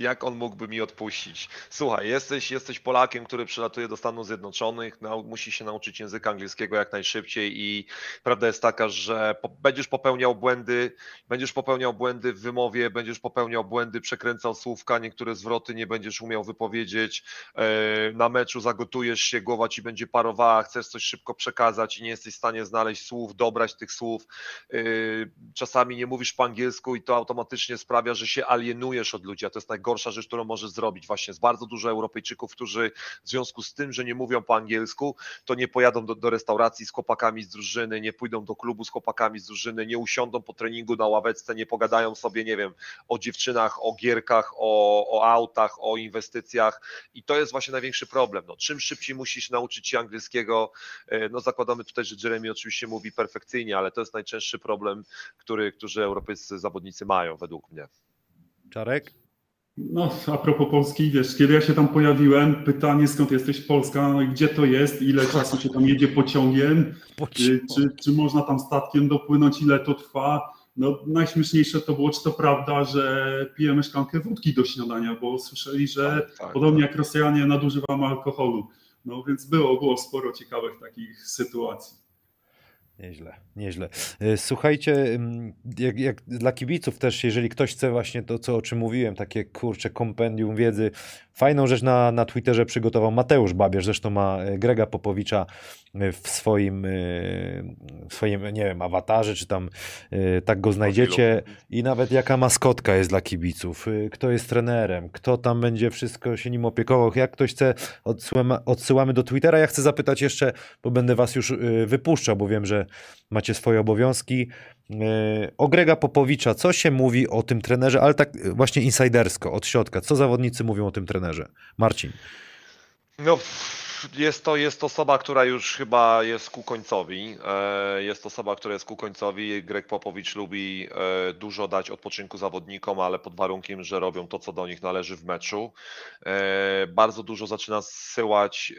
jak on mógłby mi odpuścić? Słuchaj, jesteś, jesteś Polakiem, który przylatuje do Stanów Zjednoczonych, no, musi się nauczyć języka angielskiego jak najszybciej i prawda jest taka, że po, będziesz popełniał błędy błędy, będziesz popełniał błędy w wymowie, będziesz popełniał błędy, przekręcał słówka, niektóre zwroty nie będziesz umiał wypowiedzieć, e, na meczu zagotujesz się, głowa ci będzie parowała, chcesz coś szybko przekazać i nie jesteś w stanie znaleźć słów, dobrać tych słów. E, czasami nie mówisz po angielsku i to automatycznie sprawia, że się alienujesz od ludzi, a to jest najgorsza rzecz, którą możesz zrobić. Właśnie jest bardzo dużo Europejczyków, którzy w związku z tym, że nie mówią po angielsku, to nie pojadą do, do restauracji z chłopakami z drużyny, nie pójdą do klubu z chłopakami z drużyny, nie usiądą po treningu na ławeczce, nie pogadają sobie, nie wiem, o dziewczynach, o gierkach, o, o autach, o inwestycjach i to jest właśnie największy problem. No, czym szybciej musisz nauczyć się angielskiego, e, no zakładamy tutaj, że Jeremy oczywiście mówi perfekcyjnie, ale to jest najczęstszy problem, który, którzy europejscy zawodnicy mają według mnie. Czarek? No, a propos Polski, wiesz, kiedy ja się tam pojawiłem, pytanie skąd jesteś Polska, no i gdzie to jest, ile czasu się tam jedzie pociągiem, y, czy, czy można tam statkiem dopłynąć, ile to trwa. No, najśmieszniejsze to było, czy to prawda, że pijemy szklankę wódki do śniadania, bo słyszeli, że tak, tak, podobnie tak. jak Rosjanie nadużywamy alkoholu. No więc było, było sporo ciekawych takich sytuacji. Nieźle, nieźle. E, słuchajcie, jak, jak, dla kibiców też, jeżeli ktoś chce właśnie to, co, o czym mówiłem, takie kurcze kompendium wiedzy, fajną rzecz na, na Twitterze przygotował Mateusz Babierz, zresztą ma e, Grega Popowicza w swoim, w swoim, nie wiem, awatarze, czy tam tak go znajdziecie i nawet jaka maskotka jest dla kibiców, kto jest trenerem, kto tam będzie wszystko się nim opiekował, jak ktoś chce, odsyłamy, odsyłamy do Twittera. Ja chcę zapytać jeszcze, bo będę was już wypuszczał, bo wiem, że macie swoje obowiązki. E, o Grega Popowicza, co się mówi o tym trenerze, ale tak właśnie insidersko, od środka. Co zawodnicy mówią o tym trenerze? Marcin. No, jest to jest osoba, która już chyba jest ku końcowi. E, jest osoba, która jest ku końcowi. Greg Popowicz lubi e, dużo dać odpoczynku zawodnikom, ale pod warunkiem, że robią to, co do nich należy w meczu. Bardzo dużo zaczyna zsyłać,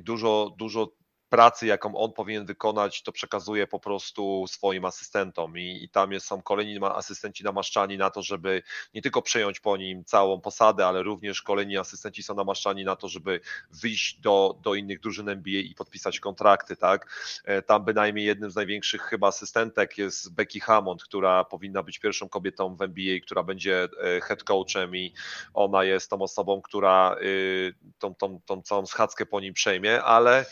dużo, dużo pracy, jaką on powinien wykonać, to przekazuje po prostu swoim asystentom i, i tam jest, są kolejni asystenci namaszczani na to, żeby nie tylko przejąć po nim całą posadę, ale również kolejni asystenci są namaszczani na to, żeby wyjść do, do innych drużyn NBA i podpisać kontrakty, tak? E, tam bynajmniej jednym z największych chyba asystentek jest Becky Hammond, która powinna być pierwszą kobietą w NBA, która będzie e, head coachem i ona jest tą osobą, która y, tą, tą, tą całą schadzkę po nim przejmie, ale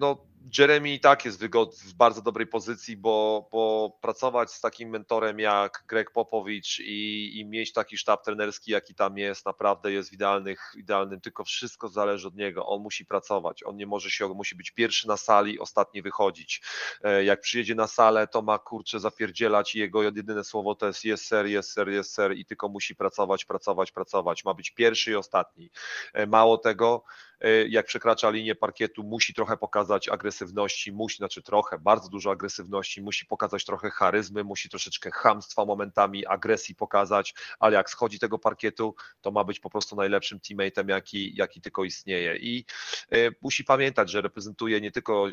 no, Jeremy i tak jest w bardzo dobrej pozycji, bo, bo pracować z takim mentorem jak Greg Popowicz i, i mieć taki sztab trenerski, jaki tam jest, naprawdę jest idealnych, idealnym, tylko wszystko zależy od niego. On musi pracować, on nie może się, musi być pierwszy na sali, ostatni wychodzić. E, jak przyjedzie na salę, to ma kurczę zapierdzielać i jego jedyne słowo to jest yes sir, yes sir, yes sir i tylko musi pracować, pracować, pracować. Ma być pierwszy i ostatni. E, mało tego, E, jak przekracza linię parkietu, musi trochę pokazać agresywności, musi, znaczy trochę, bardzo dużo agresywności, musi pokazać trochę charyzmy, musi troszeczkę chamstwa momentami, agresji pokazać, ale jak schodzi tego parkietu, to ma być po prostu najlepszym teammateem, jaki, jaki tylko istnieje. I y, musi pamiętać, że reprezentuje nie tylko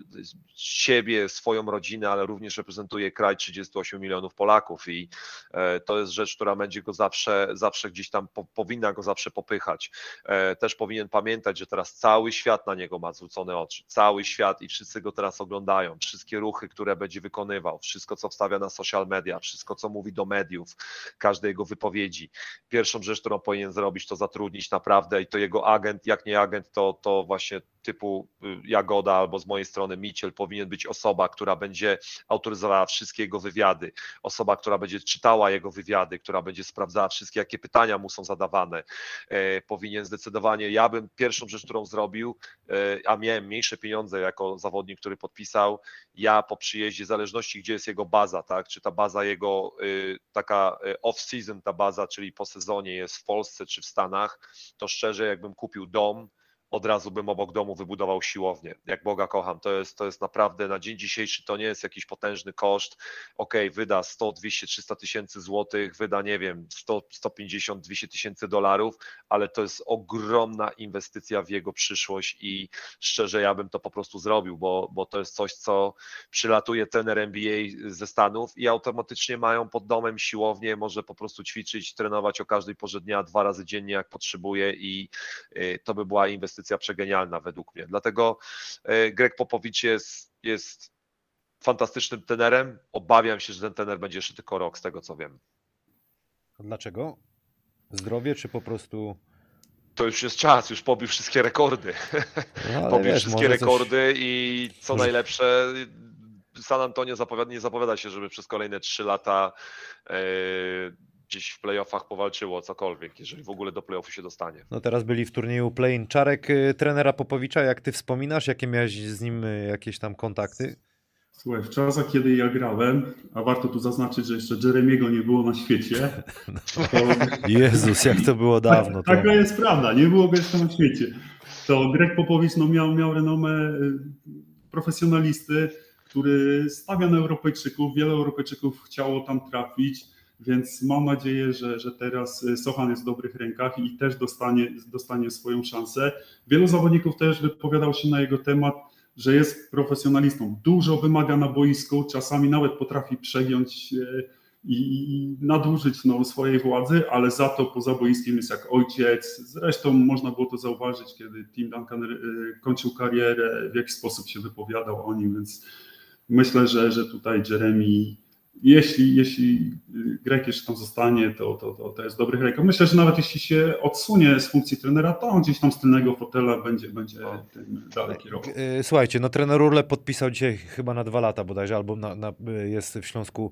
siebie, swoją rodzinę, ale również reprezentuje kraj 38 milionów Polaków i y, to jest rzecz, która będzie go zawsze, zawsze gdzieś tam po, powinna go zawsze popychać. Też powinien pamiętać, że teraz cały świat na niego ma zwrócone oczy, cały świat i wszyscy go teraz oglądają, wszystkie ruchy, które będzie wykonywał, wszystko, co wstawia na social media, wszystko, co mówi do mediów, każde jego wypowiedzi. Pierwszą rzecz, którą powinien zrobić, to zatrudnić naprawdę i to jego agent, jak nie agent, to, to właśnie typu y, Jagoda albo z mojej strony Miciel powinien być osoba, która będzie autoryzowała wszystkie jego wywiady, osoba, która będzie czytała jego wywiady, która będzie sprawdzała wszystkie, jakie pytania mu są zadawane. E, powinien zdecydowanie, ja bym pierwszą rzecz, którą zrobił, e, a miałem mniejsze pieniądze jako zawodnik, który podpisał, ja po przyjeździe, w zależności gdzie jest jego baza, tak, czy ta baza jego y, taka y, off-season, ta baza, czyli po sezonie jest w Polsce czy w Stanach, to szczerze jakbym kupił dom, od razu bym obok domu wybudował siłownię. Jak Boga kocham, to jest, to jest naprawdę na dzień dzisiejszy to nie jest jakiś potężny koszt. Ok, wyda 100, 200, 300 tysięcy złotych, wyda nie wiem 100, 150, 200 tysięcy dolarów, ale to jest ogromna inwestycja w jego przyszłość i szczerze ja bym to po prostu zrobił, bo, bo to jest coś, co przylatuje trener NBA ze Stanów i automatycznie mają pod domem siłownię, może po prostu ćwiczyć, trenować o każdej porze dnia, dwa razy dziennie jak potrzebuje i y, to by była inwestycja inwestycja przegenialna według mnie. Dlatego e, Greg Popowicz jest, jest fantastycznym tenerem. Obawiam się, że ten tener będzie jeszcze tylko rok, z tego co wiem. Dlaczego? Zdrowie, czy po prostu. To już jest czas, już pobił wszystkie rekordy. No, pobił wiesz, wszystkie rekordy coś... i co najlepsze, San Antonio zapowiada, nie zapowiada się, żeby przez kolejne 3 lata yy, gdzieś w playoffach powalczyło cokolwiek, jeżeli w ogóle do playoffu się dostanie. No teraz byli w turnieju play-in. Czarek, y, trenera Popowicza, jak ty wspominasz, jakie miałeś z nim y, jakieś tam kontakty? Słuchaj, w czasach, kiedy ja grałem, a warto tu zaznaczyć, że jeszcze Jeremiego nie było na świecie. To... Jezus, jak to było dawno. Tak, taka jest prawda, nie było go jeszcze na świecie. To Greg Popowicz no, miał, miał renomę y, profesjonalisty, który stawia na Europejczyków. Wiele Europejczyków chciało tam trafić. Więc mam nadzieję, że, że teraz y, Sochan jest w dobrych rękach i też dostanie, dostanie swoją szansę. Wielu zawodników też wypowiadał się na jego temat, że jest profesjonalistą. Dużo wymaga na boisku, czasami nawet potrafi przegiąć y, i nadużyć no, swojej władzy, ale za to poza boiskiem jest jak ojciec. Zresztą można było to zauważyć, kiedy Tim Duncan y, kończył karierę, w jaki sposób się wypowiadał o nim, więc myślę, że, że tutaj Jeremy jeśli, jeśli Grek jeszcze tam zostanie, to, to, to, to jest dobry Grek. Myślę, że nawet jeśli się odsunie z funkcji trenera, to on gdzieś tam z tylnego fotela będzie, będzie tym dalej kierował. E, słuchajcie, no trener Urle podpisał dzisiaj chyba na dwa lata bodajże, albo na, na, jest w Śląsku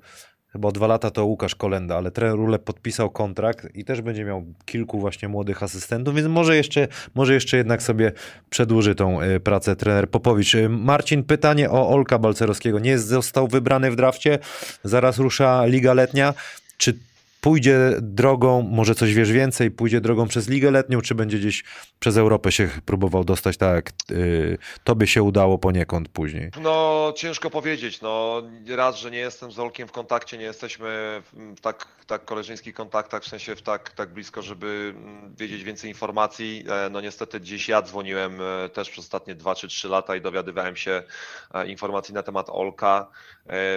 chyba dwa lata to Łukasz Kolenda, ale trener Rule podpisał kontrakt i też będzie miał kilku właśnie młodych asystentów, więc może jeszcze, może jeszcze jednak sobie przedłuży tą y, pracę trener Popowicz. Y, Marcin, pytanie o Olka Balcerowskiego. Nie został wybrany w drafcie, zaraz rusza Liga Letnia. Czy pójdzie drogą, może coś wiesz więcej, pójdzie drogą przez Ligę Letnią, czy będzie gdzieś przez Europę się próbował dostać, tak y, tobie się udało poniekąd później? No, ciężko powiedzieć. No, raz, że nie jestem z Olkiem w kontakcie, nie jesteśmy w tak, tak koleżeńskich kontaktach, w sensie w tak, tak blisko, żeby mm, wiedzieć więcej informacji. E, no niestety gdzieś ja dzwoniłem e, też przez ostatnie 2 czy 3 lata i dowiadywałem się e, informacji na temat Olka.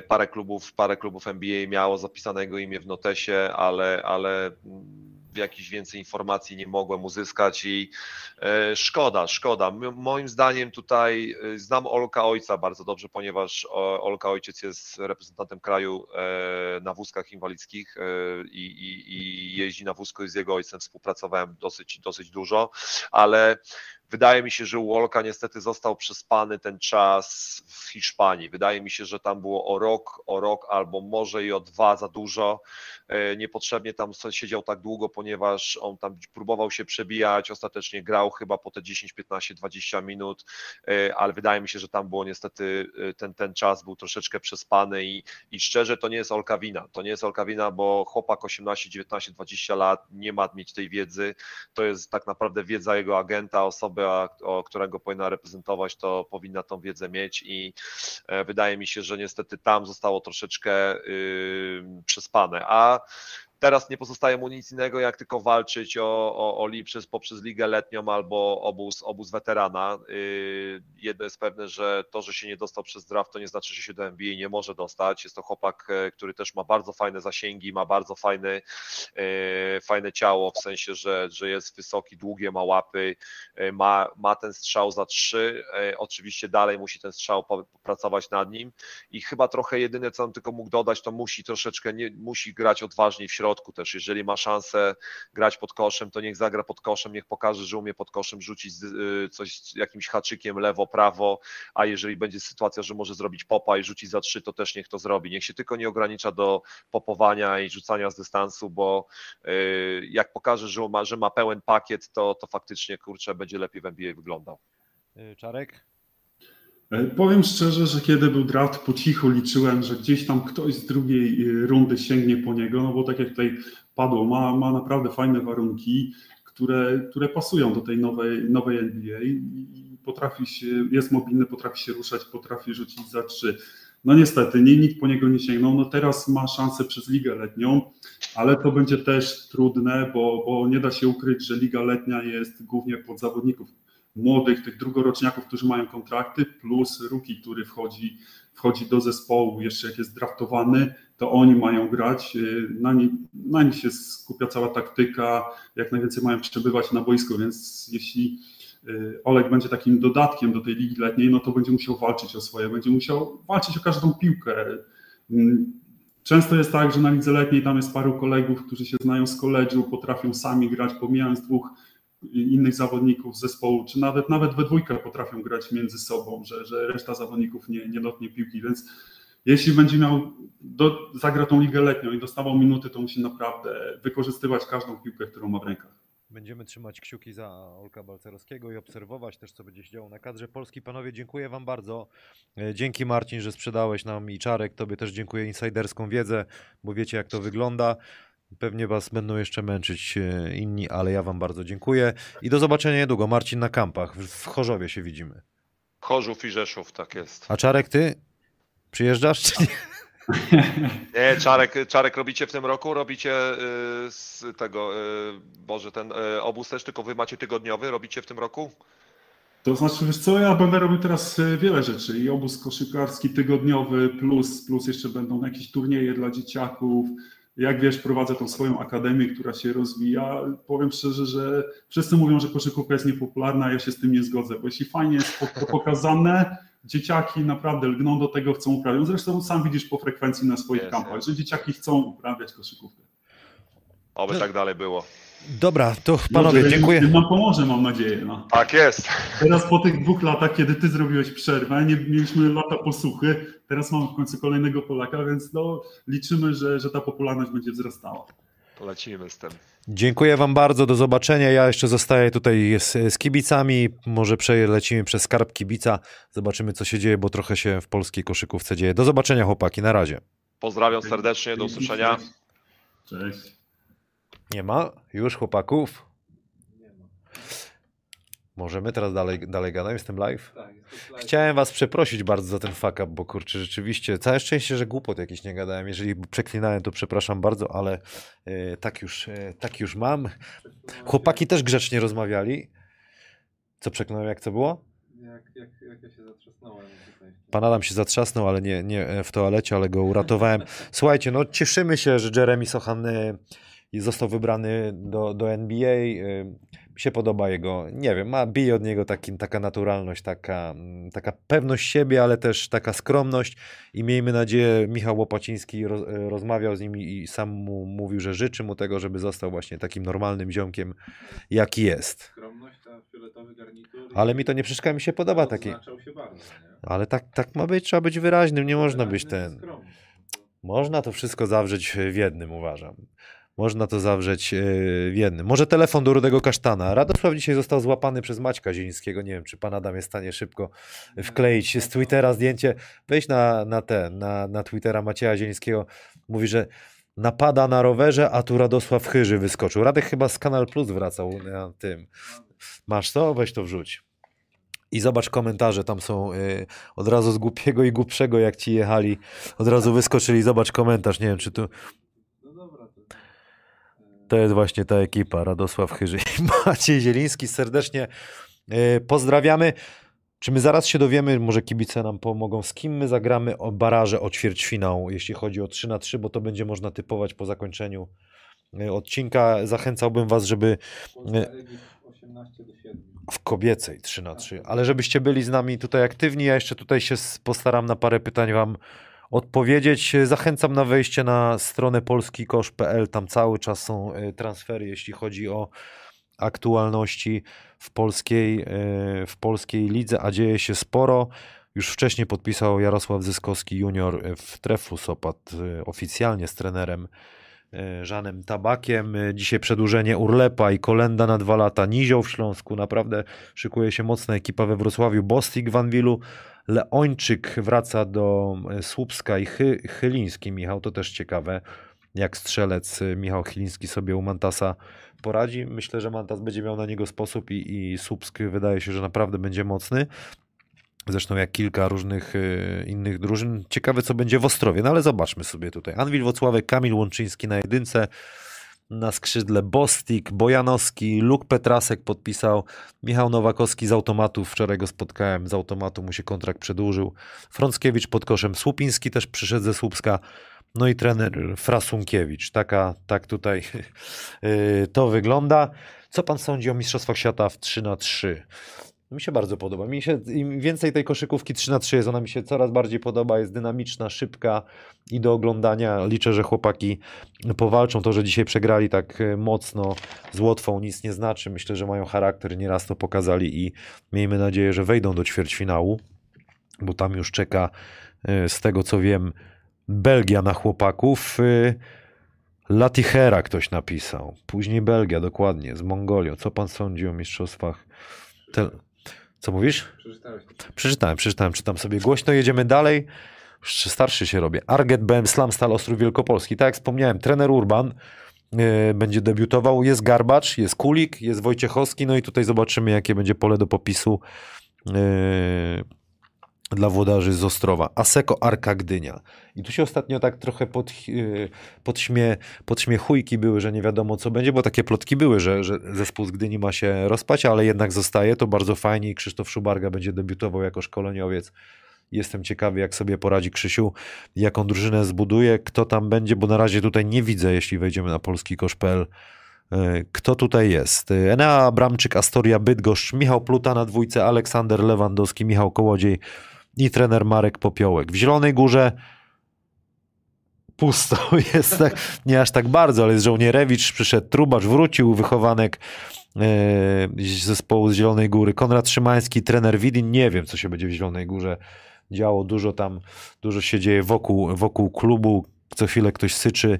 Parę klubów, parę klubów NBA miało zapisane jego imię w notesie, ale, ale jakichś więcej informacji nie mogłem uzyskać i e, szkoda, szkoda. Moim zdaniem tutaj e, znam Olka Ojca bardzo dobrze, ponieważ Olka Ojciec jest reprezentantem kraju e, na wózkach inwalidzkich i, i, i jeździ na wózku i z jego ojcem współpracowałem dosyć, dosyć dużo, ale Wydaje mi się, że u Wolka niestety został przespany ten czas w Hiszpanii. Wydaje mi się, że tam było o rok, o rok albo może i o dwa za dużo. E, niepotrzebnie tam siedział tak długo, ponieważ on tam próbował się przebijać, ostatecznie grał chyba po te 10, 15, 20 minut, e, ale wydaje mi się, że tam było niestety e, ten, ten czas był troszeczkę przespany i, i szczerze to nie jest Olka wina. To nie jest Olka wina, bo chłopak 18, 19, 20 lat nie ma mieć tej wiedzy. To jest tak naprawdę wiedza jego agenta, osoby, o którego powinna reprezentować, to powinna tą wiedzę mieć i wydaje mi się, że niestety tam zostało troszeczkę yy, przespane. A Teraz nie pozostaje mu nic innego, jak tylko walczyć o, o, o poprzez ligę letnią albo obóz, obóz weterana. Yy, jedno jest pewne, że to, że się nie dostał przez draft, to nie znaczy, że się do NBA nie może dostać. Jest to chłopak, e, który też ma bardzo fajne zasięgi, ma bardzo fajny, yy, fajne ciało, w sensie, że, że jest wysoki, długie, ma łapy, yy, ma, ma ten strzał za trzy. Oczywiście dalej musi ten strzał pracować nad nim i chyba trochę jedyne, co on tylko mógł dodać, to musi troszeczkę, nie, musi grać odważniej w środku środku też. Jeżeli ma szansę grać pod koszem, to niech zagra pod koszem, niech pokaże, że umie pod koszem rzucić y, coś jakimś haczykiem lewo, prawo, a jeżeli będzie sytuacja, że może zrobić popa i rzucić za trzy, to też niech to zrobi. Niech się tylko nie ogranicza do popowania i rzucania z dystansu, bo y, jak pokaże, że ma, że ma pełen pakiet, to, to faktycznie kurczę będzie lepiej w NBA wyglądał. Y, Czarek? E, powiem szczerze, że kiedy był draft, po cichu liczyłem, że gdzieś tam ktoś z drugiej e, rundy sięgnie po niego, no bo tak jak tutaj padło, ma, ma naprawdę fajne warunki, które, które pasują do tej nowej, nowej NBA potrafi się, jest mobilny, potrafi się ruszać, potrafi rzucić za trzy. No niestety, nie, nikt po niego nie sięgnął. No teraz ma szansę przez ligę letnią, ale to będzie też trudne, bo, bo nie da się ukryć, że liga letnia jest głównie pod zawodników młodych, tych drugoroczniaków, którzy mają kontrakty, plus Ruki, który wchodzi, wchodzi do zespołu, jeszcze jak jest draftowany, to oni mają grać, y, na, nie, na nich się skupia cała taktyka, jak najwięcej mają przebywać na boisku, więc jeśli y, Olek będzie takim dodatkiem do tej ligi letniej, no to będzie musiał walczyć o swoje, będzie musiał walczyć o każdą piłkę. Mm, często jest tak, że na lidze letniej tam jest paru kolegów, którzy się znają z koledżu, potrafią sami grać, pomijając dwóch innych zawodników zespołu, czy nawet nawet we dwójkę potrafią grać między sobą, że, że reszta zawodników nie, nie dotnie piłki, więc jeśli będzie miał, do, zagra tą ligę letnią i dostawał minuty, to musi naprawdę wykorzystywać każdą piłkę, którą ma w rękach. Będziemy trzymać kciuki za Olka Balcerowskiego i obserwować też, co będzie się działo na kadrze Polski. Panowie, dziękuję Wam bardzo. E, dzięki Marcin, że sprzedałeś nam i Czarek. Tobie też dziękuję insiderską wiedzę, bo wiecie, jak to wygląda. Pewnie Was będą jeszcze męczyć e, inni, ale ja Wam bardzo dziękuję i do zobaczenia niedługo. Marcin na kampach. W Chorzowie się widzimy. Chorzów i Rzeszów, tak jest. A Czarek, Ty przyjeżdżasz czy nie? Nie, Czarek, Czarek robicie w tym roku? Robicie y, z tego, y, Boże, ten y, obóz też, tylko Wy macie tygodniowy, robicie w tym roku? To znaczy, wiesz co, ja będę robił teraz wiele rzeczy i obóz koszykarski tygodniowy, plus, plus jeszcze będą jakieś turnieje dla dzieciaków, jak wiesz, prowadzę tą swoją akademię, która się rozwija. Powiem szczerze, że wszyscy mówią, że koszykówka jest niepopularna, ja się z tym nie zgodzę, bo jeśli fajnie jest to pokazane, dzieciaki naprawdę lgną do tego, chcą uprawiać. Zresztą sam widzisz po frekwencji na swoich kampach, że dzieciaki chcą uprawiać koszykówkę. Oby tak dalej było. Dobra, to panowie, Może dziękuję. Nam pomoże, mam nadzieję. No. Tak jest. Teraz po tych dwóch latach, kiedy ty zrobiłeś przerwę, nie mieliśmy lata posłuchy, teraz mamy w końcu kolejnego Polaka, więc no, liczymy, że, że ta popularność będzie wzrastała. Lecimy z tym. Dziękuję Wam bardzo, do zobaczenia. Ja jeszcze zostaję tutaj z, z kibicami. Może przelecimy przez skarb kibica. Zobaczymy, co się dzieje, bo trochę się w polskiej koszykówce dzieje. Do zobaczenia, chłopaki. Na razie. Pozdrawiam serdecznie, do usłyszenia. Cześć. Nie ma już chłopaków? Nie ma. Możemy teraz dalej, dalej gadać? Jestem live? Tak, live. Chciałem was przeprosić bardzo za ten fuck up, bo kurczę, rzeczywiście, całe szczęście, że głupot jakiś nie gadałem. Jeżeli przeklinałem, to przepraszam bardzo, ale e, tak, już, e, tak już mam. Chłopaki też grzecznie rozmawiali. Co przeklinałem, jak to było? Jak, jak, jak ja się zatrzasnąłem. Pan Adam się zatrzasnął, ale nie, nie w toalecie, ale go uratowałem. Słuchajcie, no cieszymy się, że Jeremy Sochan e, został wybrany do, do NBA. Y, Mi się podoba jego, nie wiem, ma, bije od niego taki, taka naturalność, taka, mm, taka pewność siebie, ale też taka skromność i miejmy nadzieję, Michał Łopaciński roz, e, rozmawiał z nim i sam mu mówił, że życzy mu tego, żeby został właśnie takim normalnym ziomkiem, jaki jest. Skromność, ta fioletowy garnitur. Ale mi to nie przeszkadza, mi się podoba taki, się bardzo, ale tak, tak ma być, trzeba być wyraźnym, nie można być ten... skromny. Można to wszystko zawrzeć w jednym, uważam. Można to zawrzeć e, w jednym. Może telefon do Rudego Kasztana. Radosław dzisiaj został złapany przez Maćka Zielińskiego. Nie wiem, czy pan Adam jest w stanie szybko wkleić z Twittera zdjęcie. Wejdź na, na ten, na, na Twittera Macieja Zielińskiego. Mówi, że napada na rowerze, a tu Radosław Chyży wyskoczył. Radek chyba z Kanal Plus wracał na tym. Masz to? Weź to wrzuć. I zobacz komentarze, tam są y, od razu z głupiego i głupszego, jak ci jechali, od razu wyskoczyli. Zobacz komentarz, nie wiem, czy tu. No dobra, to... e, To jest właśnie ta ekipa, Radosław Chyży i Maciej Zieliński. Serdecznie y, pozdrawiamy. Czy my zaraz się dowiemy, może kibice nam pomogą, z kim my zagramy o baraże, o ćwierćfinał, jeśli chodzi o 3 na 3, bo to będzie można typować po zakończeniu y, odcinka. Zachęcałbym was, żeby Polska Egipt 18 do 7. w kobiecej 3 na 3 ale żebyście byli z nami tutaj aktywni, ja jeszcze tutaj się postaram na parę pytań wam odpowiedzieć. Zachęcam na wejście na stronę polskikosz.pl, tam cały czas są e, transfery, jeśli chodzi o aktualności w polskiej, e, w polskiej lidze, a dzieje się sporo. Już wcześniej podpisał Jarosław Zyskowski junior w Trefu Sopot e, oficjalnie z trenerem Żanem Tabakiem. Dzisiaj przedłużenie Urlepa i Kolenda na dwa lata. Nizioł w Śląsku. Naprawdę szykuje się mocna ekipa we Wrocławiu. Bostik w Anwilu. Leończyk wraca do e, Słupska i Chy, Chyliński. Michał, to też ciekawe. Jak strzelec e, Michał Chyliński sobie u Mantasa poradzi. Myślę, że Mantas będzie miał na niego sposób i, i Słupsk wydaje się, że naprawdę będzie mocny. Zresztą jak kilka różnych e, innych drużyn. Ciekawe, co będzie w Ostrowie, no ale zobaczmy sobie tutaj. Anwil Wocławek, Kamil Łączyński na jedynce, na skrzydle Bostik, Bojanowski, Luk Petrasek podpisał, Michał Nowakowski z automatu, wczoraj go spotkałem, z automatu mu się kontrakt przedłużył, Frąckiewicz pod koszem, Słupiński też przyszedł ze Słupska, no i trener Frasunkiewicz. Taka, tak tutaj yy, to wygląda. Co pan sądzi o Mistrzostwach Świata w 3 na 3 mi się bardzo podoba. Mi się, Im więcej tej koszykówki 3 na 3 jest, ona mi się coraz bardziej podoba. Jest dynamiczna, szybka i do oglądania. Liczę, że chłopaki powalczą. To, że dzisiaj przegrali tak e, mocno z Łotwą nic nie znaczy. Myślę, że mają charakter. Nieraz to pokazali i miejmy nadzieję, że wejdą do ćwierćfinału, bo tam już czeka, e, z tego co wiem, Belgia na chłopaków. E, Latichera ktoś napisał. Później Belgia, dokładnie, z Mongolią. Co pan sądzi o mistrzostwach? Co mówisz? Przeczytałeś to. Przeczytałem, przeczytałem, czytam sobie głośno. Jedziemy dalej. Starszy się robię. Arget BM Slamstal Ostrów Wielkopolski. Tak jak wspomniałem, trener Urban e, będzie debiutował. Jest Garbacz, jest Kulik, jest Wojciechowski. No i tutaj zobaczymy, jakie będzie pole do popisu e, dla włodarzy z Ostrowa. Aseko Arka Gdynia. I tu się ostatnio tak trochę pod, e, podśmie, podśmiechujki były, że nie wiadomo co będzie, bo takie plotki były, że, że zespół z Gdyni ma się rozpać, ale jednak zostaje. To bardzo fajnie i Krzysztof Szubarga będzie debiutował jako szkoleniowiec. Jestem ciekawy, jak sobie poradzi Krzysiu, jaką drużynę zbuduje, kto tam będzie, bo na razie tutaj nie widzę, jeśli wejdziemy na polskikosz.pl, e, kto tutaj jest. Enea Abramczyk, Astoria Bydgoszcz, Michał Pluta na dwójce, Aleksander Lewandowski, Michał Kołodziej i trener Marek Popiołek. W Zielonej Górze pusto jest, tak, nie aż tak bardzo, ale jest Żołnierewicz, przyszedł Trubacz, wrócił, wychowanek e, z zespołu z Zielonej Góry, Konrad Szymański, trener Widin, nie wiem, co się będzie w Zielonej Górze działo, dużo tam, dużo się dzieje wokół, wokół klubu, co chwilę ktoś syczy,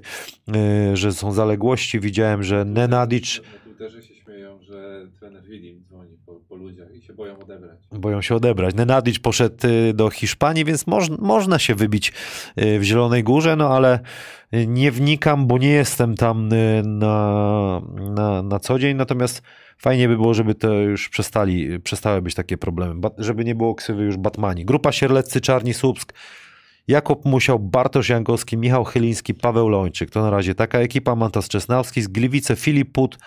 e, że są zaległości, widziałem, że Nenadic Na Twitterze się śmieją, że trener Widim dzwoni po, po ludziach i się boją odebrać. boją się odebrać. Nenadic poszedł y, do Hiszpanii, więc moż, można się wybić y, w Zielonej Górze, no ale y, nie wnikam, bo nie jestem tam na, na, na co dzień, natomiast fajnie by było, żeby to już przestali, przestały być takie problemy, Ba- żeby nie było ksywy już Batmani. Grupa Sierleccy, Czarni Słupsk, Jakub Musiał, Bartosz Jankowski, Michał Chyliński, Paweł Lończyk. To na razie taka ekipa. Mantas Czesnawski z Gliwice, Filip Put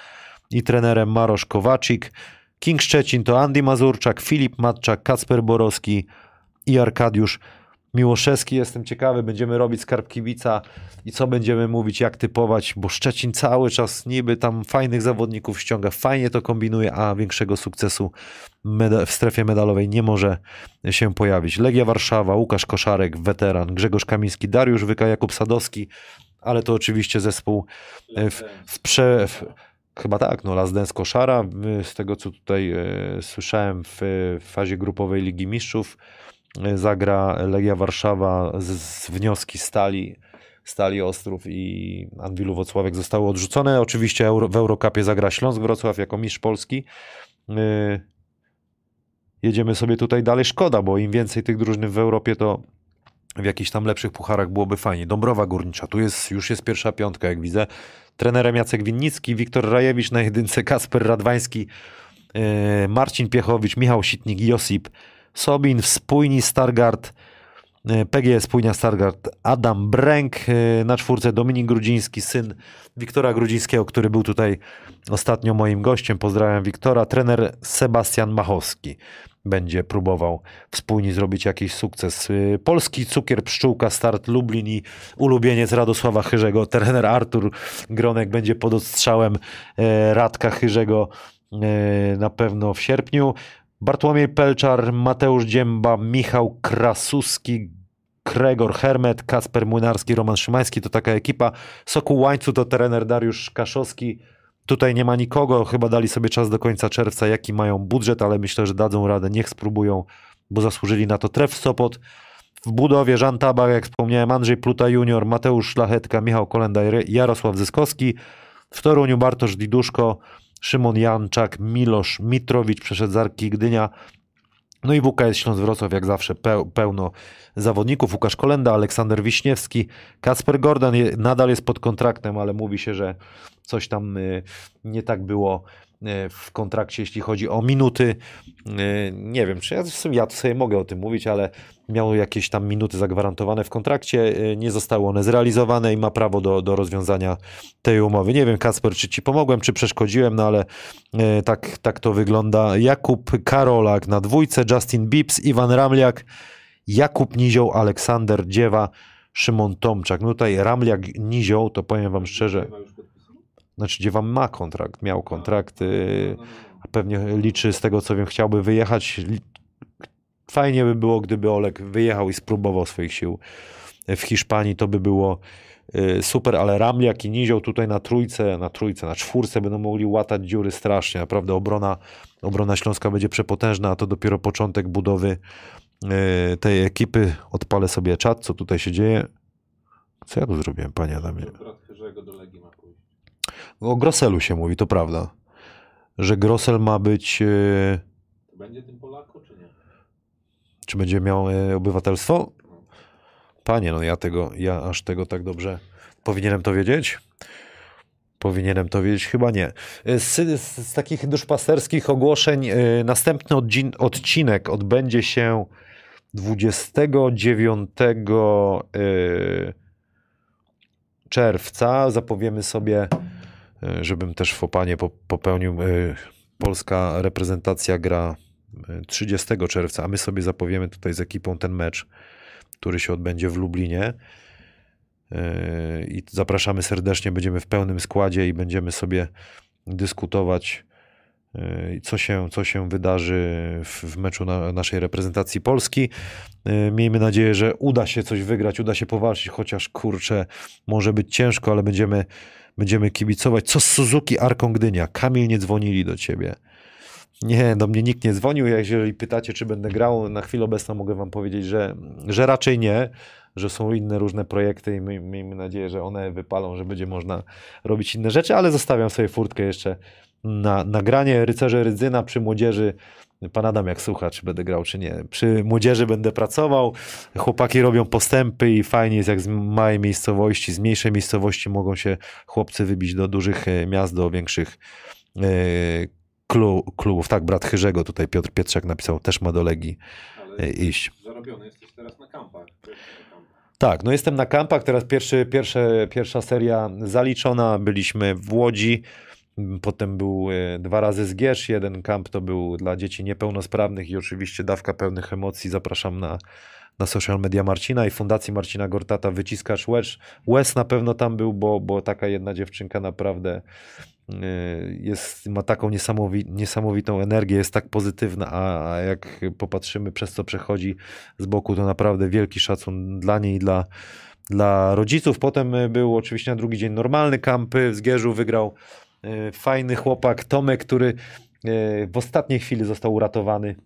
i trenerem Marosz Kowacik. King Szczecin to Andy Mazurczak, Filip Matczak, Kacper Borowski i Arkadiusz Miłoszewski, jestem ciekawy, będziemy robić skarb kibica i co będziemy mówić, jak typować, bo Szczecin cały czas niby tam fajnych zawodników ściąga, fajnie to kombinuje, a większego sukcesu w strefie medalowej nie może się pojawić. Legia Warszawa, Łukasz Koszarek, weteran, Grzegorz Kamiński, Dariusz Wyka, Jakub Sadowski, ale to oczywiście zespół e, w, w prze... W, chyba tak, no Las Dance Koszara, z tego co tutaj e, słyszałem w, fazie grupowej Ligi Mistrzów e, zagra Legia Warszawa z, z wnioski Stali, Stali Ostrów i Anwilu Wocławek zostały odrzucone. Oczywiście Euro, w Eurocupie zagra Śląsk Wrocław jako mistrz Polski. Jedziemy sobie tutaj dalej. Szkoda, bo im więcej tych drużyn w Europie, to w jakichś tam lepszych pucharach byłoby fajnie. Dąbrowa Górnicza, tu jest, już jest pierwsza piątka, jak widzę. Trenerem Jacek Winnicki, Wiktor Rajewicz na jedynce, Kasper Radwański, yy, Marcin Piechowicz, Michał Sitnik, Josip Sobin, Spójni Stargard, PGS Spójnia Stargard, Adam Bręk, yy, na czwórce Dominik Grudziński, syn Wiktora Grudzińskiego, który był tutaj ostatnio moim gościem. Pozdrawiam Wiktora. Trener Sebastian Machowski będzie próbował wspólnie zrobić jakiś sukces. Yy, Polski cukier pszczółka, start Lublin i ulubieniec Radosława Chyrzego, trener Artur Gronek będzie pod odstrzałem e, Radka Chyrzego e, na pewno w sierpniu. Bartłomiej Pelczar, Mateusz Dzięba, Michał Krasuski, Gregor Hermet, Kasper Młynarski, Roman Szymański to taka ekipa. Sokół Łańcu to trener Dariusz Kaszowski. Tutaj nie ma nikogo, chyba dali sobie czas do końca czerwca, jaki mają budżet, ale myślę, że dadzą radę, niech spróbują, bo zasłużyli na to. Tref Sopot, w budowie Żan Tabak, jak wspomniałem, Andrzej Pluta Junior, Mateusz Szlachetka, Michał Kolenda Jarosław Zyskowski. W Toruniu Bartosz Diduszko, Szymon Janczak, Milosz Mitrowicz, przeszedł z Arki Gdynia. No i WKS Śląsk Wrocław, jak zawsze, peł- pełno zawodników. Łukasz Kolenda, Aleksander Wiśniewski, Kasper Gordon nadal jest pod kontraktem, ale mówi się, że coś tam y, nie tak było w kontrakcie, jeśli chodzi o minuty. Y, Nie wiem, czy ja, sumie ja sobie mogę o tym mówić, ale miał jakieś tam minuty zagwarantowane w kontrakcie, y, nie zostały one zrealizowane i ma prawo do, do rozwiązania tej umowy. Nie wiem, Kasper, czy ci pomogłem, czy przeszkodziłem, no ale tak, tak to wygląda. Jakub Karolak na dwójce, Justin Bibbs, Iwan Ramliak, Jakub Nizioł, Aleksander Dziewa, Szymon Tomczak. No tutaj Ramliak Nizioł, to powiem wam szczerze, Znaczy Dziewa ma kontrakt, miał kontrakt, y, No, no, no. a pewnie liczy z tego co wiem, chciałby wyjechać. Fajnie by było, gdyby Olek wyjechał i spróbował swoich sił w Hiszpanii, to by było y, super, ale Ramliak i Nizioł tutaj na trójce, na trójce, na czwórce będą mogli łatać dziury strasznie. Naprawdę obrona, obrona Śląska będzie przepotężna, a to dopiero początek budowy y, tej ekipy. Odpalę sobie czat, co tutaj się dzieje. Co ja tu zrobiłem, panie Adamie? Że Brat Chyrzego do Legii. O Groselu się mówi, to prawda. Że Grosel ma być. e, będzie tym Polaku, czy nie? Czy będzie miał e, obywatelstwo? Panie, no ja tego, ja aż tego tak dobrze. Powinienem to wiedzieć? Powinienem to wiedzieć? Chyba nie. E, Z, z, z takich duszpasterskich ogłoszeń, następny odzin- odcinek odbędzie się 29 e, czerwca. Zapowiemy sobie, żebym też w Opanie po- popełnił. e, Polska reprezentacja gra e, 30 czerwca, a my sobie zapowiemy tutaj z ekipą ten mecz, który się odbędzie w Lublinie. I zapraszamy serdecznie, będziemy w pełnym składzie i będziemy sobie dyskutować, co się, co się wydarzy w, w meczu na, naszej reprezentacji Polski. Yy, Miejmy nadzieję, że uda się coś wygrać, uda się powalczyć, chociaż kurczę, może być ciężko, ale będziemy, będziemy kibicować. Co z Suzuki Arką Gdynia? Kamil, nie dzwonili do ciebie. Nie, do mnie nikt nie dzwonił. Jeżeli pytacie, czy będę grał, na chwilę obecną mogę wam powiedzieć, że, że raczej nie, że są inne różne projekty i my, miejmy nadzieję, że one wypalą, że będzie można robić inne rzeczy, ale zostawiam sobie furtkę jeszcze na nagranie Rycerze Rydzyna przy młodzieży. Pan Adam jak słucha, czy będę grał, czy nie. Przy młodzieży będę pracował, chłopaki robią postępy i fajnie jest, jak z małej miejscowości, z mniejszej miejscowości mogą się chłopcy wybić do dużych e, miast, do większych klu, klubów. Tak, brat Chyrzego, tutaj Piotr Pietrzak napisał, też ma do Legii e, iść. zarobiony jesteś teraz na kampach. Tak, no jestem na kampach, teraz pierwszy, pierwsze, pierwsza seria zaliczona, byliśmy w Łodzi, Potem był e, dwa razy Zgierz, jeden kamp to był dla dzieci niepełnosprawnych i oczywiście dawka pełnych emocji. Zapraszam na, na social media Marcina i Fundacji Marcina Gortata Wyciskacz Łez. Łez na pewno tam był, bo, bo taka jedna dziewczynka naprawdę jest, ma taką niesamowi, niesamowitą energię, jest tak pozytywna, a, a jak popatrzymy przez co przechodzi z boku, to naprawdę wielki szacun dla niej i dla, dla rodziców. Potem e, był oczywiście na drugi dzień normalny kamp w Zgierzu, wygrał e, fajny chłopak Tomek, który w ostatniej chwili został uratowany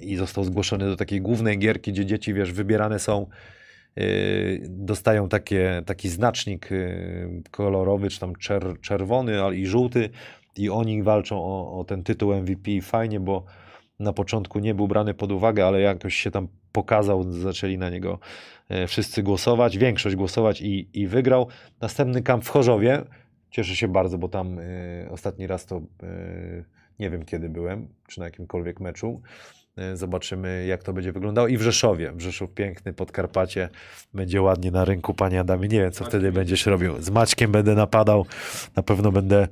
i został zgłoszony do takiej głównej gierki, gdzie dzieci, wiesz, wybierane są, dostają takie, taki znacznik e, kolorowy, czy tam czer, czerwony i żółty i oni walczą o, o ten tytuł MVP. Fajnie, bo na początku nie był brany pod uwagę, ale jakoś się tam pokazał, zaczęli na niego e, wszyscy głosować, większość głosować i, i wygrał. Następny kamp w Chorzowie, cieszę się bardzo, bo tam e, ostatni raz to e, nie wiem kiedy byłem, czy na jakimkolwiek meczu. E, Zobaczymy, jak to będzie wyglądało. I w Rzeszowie. W Rzeszów piękny, Podkarpacie. Będzie ładnie na rynku, panie Adamie. Nie wiem, co wtedy będzie będziesz robił. Z Maćkiem będę napadał. Na pewno będę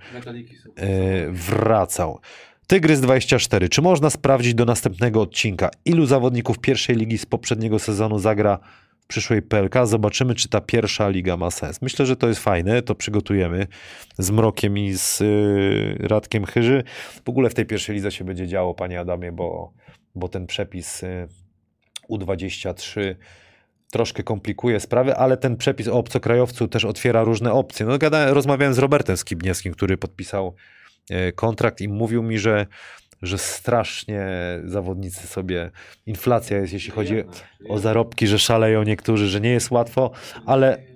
e, wracał. Tygrys 24. Czy można sprawdzić do następnego odcinka, ilu zawodników pierwszej ligi z poprzedniego sezonu zagra w przyszłej PLK? Zobaczymy, czy ta pierwsza liga ma sens. Myślę, że to jest fajne, to przygotujemy z Mrokiem i z y, Radkiem Chyży. W ogóle w tej pierwszej lidze się będzie działo, panie Adamie, bo, bo ten przepis y, U23 troszkę komplikuje sprawę, ale ten przepis o obcokrajowcu też otwiera różne opcje. No, gada, rozmawiałem z Robertem Skibniewskim, który podpisał e, kontrakt i mówił mi, że, że strasznie zawodnicy sobie, inflacja jest, jeśli chodzi o zarobki, że szaleją niektórzy, że nie jest łatwo, ale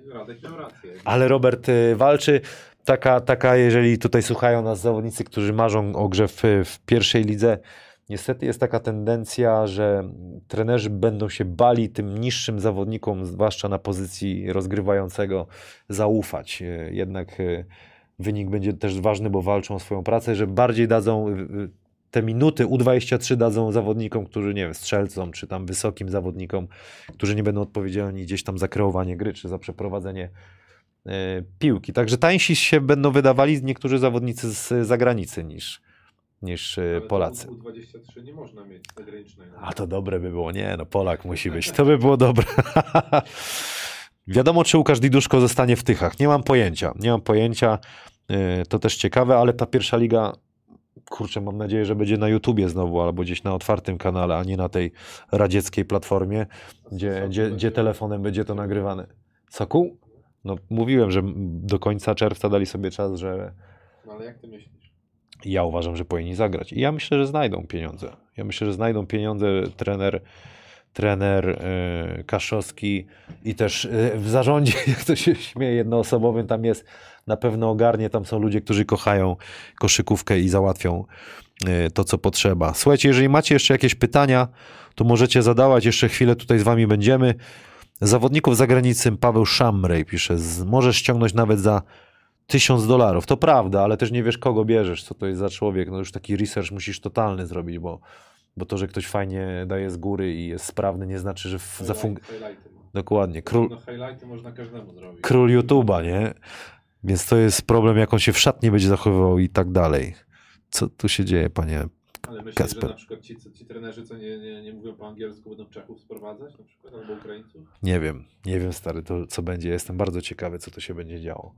ale Robert y, walczy. Taka, taka, jeżeli tutaj słuchają nas zawodnicy, którzy marzą o grze w, w pierwszej lidze, niestety jest taka tendencja, że trenerzy będą się bali tym niższym zawodnikom, zwłaszcza na pozycji rozgrywającego, zaufać. Y, Jednak y, wynik będzie też ważny, bo walczą o swoją pracę, że bardziej dadzą te minuty U23 dadzą zawodnikom, którzy, nie wiem, strzelcom, czy tam wysokim zawodnikom, którzy nie będą odpowiedzialni gdzieś tam za kreowanie gry, czy za przeprowadzenie e, piłki. Także tańsi się będą wydawali niektórzy zawodnicy z zagranicy niż, niż e, Ale Polacy. U23 nie można mieć zagranicznego. A to dobre by było. Nie, no Polak musi być. To by było dobre. Wiadomo, czy Łukasz Diduszko zostanie w Tychach. Nie mam pojęcia. Nie mam pojęcia. E, To też ciekawe, ale ta pierwsza liga, kurczę, mam nadzieję, że będzie na YouTubie znowu, albo gdzieś na otwartym kanale, a nie na tej radzieckiej platformie, gdzie, gdzie, gdzie telefonem będzie to nagrywane. Soku? No mówiłem, że do końca czerwca dali sobie czas, że No ale jak ty myślisz? Ja uważam, że powinni zagrać. I ja myślę, że znajdą pieniądze. Ja myślę, że znajdą pieniądze trener, trener e, Kaszowski i też e, w zarządzie, jak to się śmieje, jednoosobowym tam jest, na pewno ogarnie, tam są ludzie, którzy kochają koszykówkę i załatwią e, to, co potrzeba. Słuchajcie, jeżeli macie jeszcze jakieś pytania, to możecie zadawać, jeszcze chwilę tutaj z wami będziemy. Zawodników za granicą Paweł Szamrej pisze, możesz ściągnąć nawet za tysiąc dolarów. To prawda, ale też nie wiesz, kogo bierzesz, co to jest za człowiek. No już taki research musisz totalny zrobić, bo, bo to, że ktoś fajnie daje z góry i jest sprawny, nie znaczy, że w, za funk... Highlight- highlighty ma. Dokładnie. Król, No highlighty można każdemu zrobić. król YouTube'a, nie? Więc to jest problem, jak on się w szatni będzie zachowywał i tak dalej. Co tu się dzieje, panie? Ale Kacper. że na przykład ci, ci trenerzy, co nie, nie, nie mówią po angielsku, będą Czechów sprowadzać na przykład, albo Ukraińców? Nie wiem, nie wiem, stary, to co będzie. Jestem bardzo ciekawy, co to się będzie działo.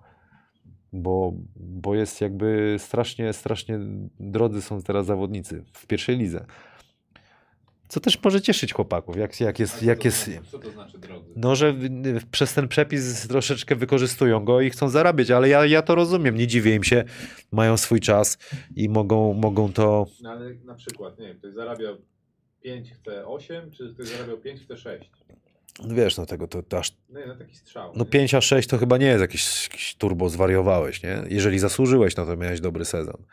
Bo, bo jest jakby strasznie, strasznie drodzy są teraz zawodnicy w pierwszej lidze. Co też może cieszyć chłopaków, jak, jak jest, co jak to jest, Znaczy, co to znaczy drodzy? no, że przez ten przepis troszeczkę wykorzystują go i chcą zarabiać, ale ja, ja to rozumiem, nie dziwię im się, mają swój czas i mogą, mogą to, No ale na przykład, nie wiem, ktoś zarabiał 5, chce 8, czy ktoś zarabiał 5, chce 6? No wiesz, no tego to, to aż, No na taki strzał. no nie? 5 a 6 to chyba nie jest jakiś, jakiś turbo, zwariowałeś, nie? Jeżeli zasłużyłeś, no to miałeś dobry sezon.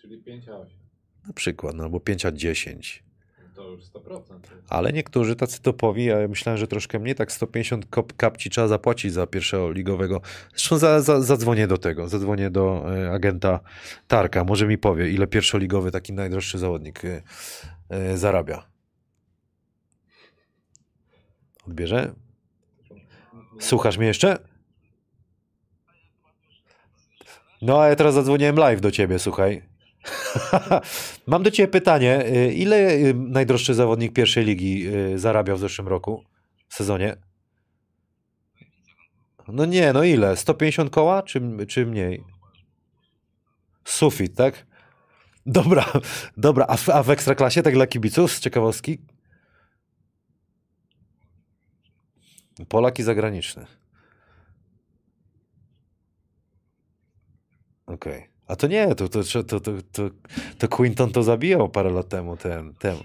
Czyli 5 a 8. Na przykład, no albo 5 a 10. No To już 100%. Ale niektórzy tacy topowi, a ja myślałem, że troszkę mniej, tak 150 kop, kapci trzeba zapłacić za pierwszego ligowego. Zresztą za, za, zadzwonię do tego, zadzwonię do e, agenta Tarka, może mi powie, ile pierwszoligowy taki najdroższy zawodnik e, e, zarabia. Odbierze? Słuchasz mnie jeszcze? No, a ja teraz zadzwoniłem live do ciebie, słuchaj. Mam do ciebie pytanie. Y, Ile y, najdroższy zawodnik pierwszej ligi y, zarabiał w zeszłym roku, w sezonie? No nie, no ile? 150 koła, czy, czy mniej? Sufit, tak? Dobra, dobra. A w, a w Ekstraklasie, tak dla kibiców, z ciekawostki? Polak i zagraniczny. Okej. A to nie, to, to, to, to, to, to Quinton to zabijał parę lat temu, ten, temu.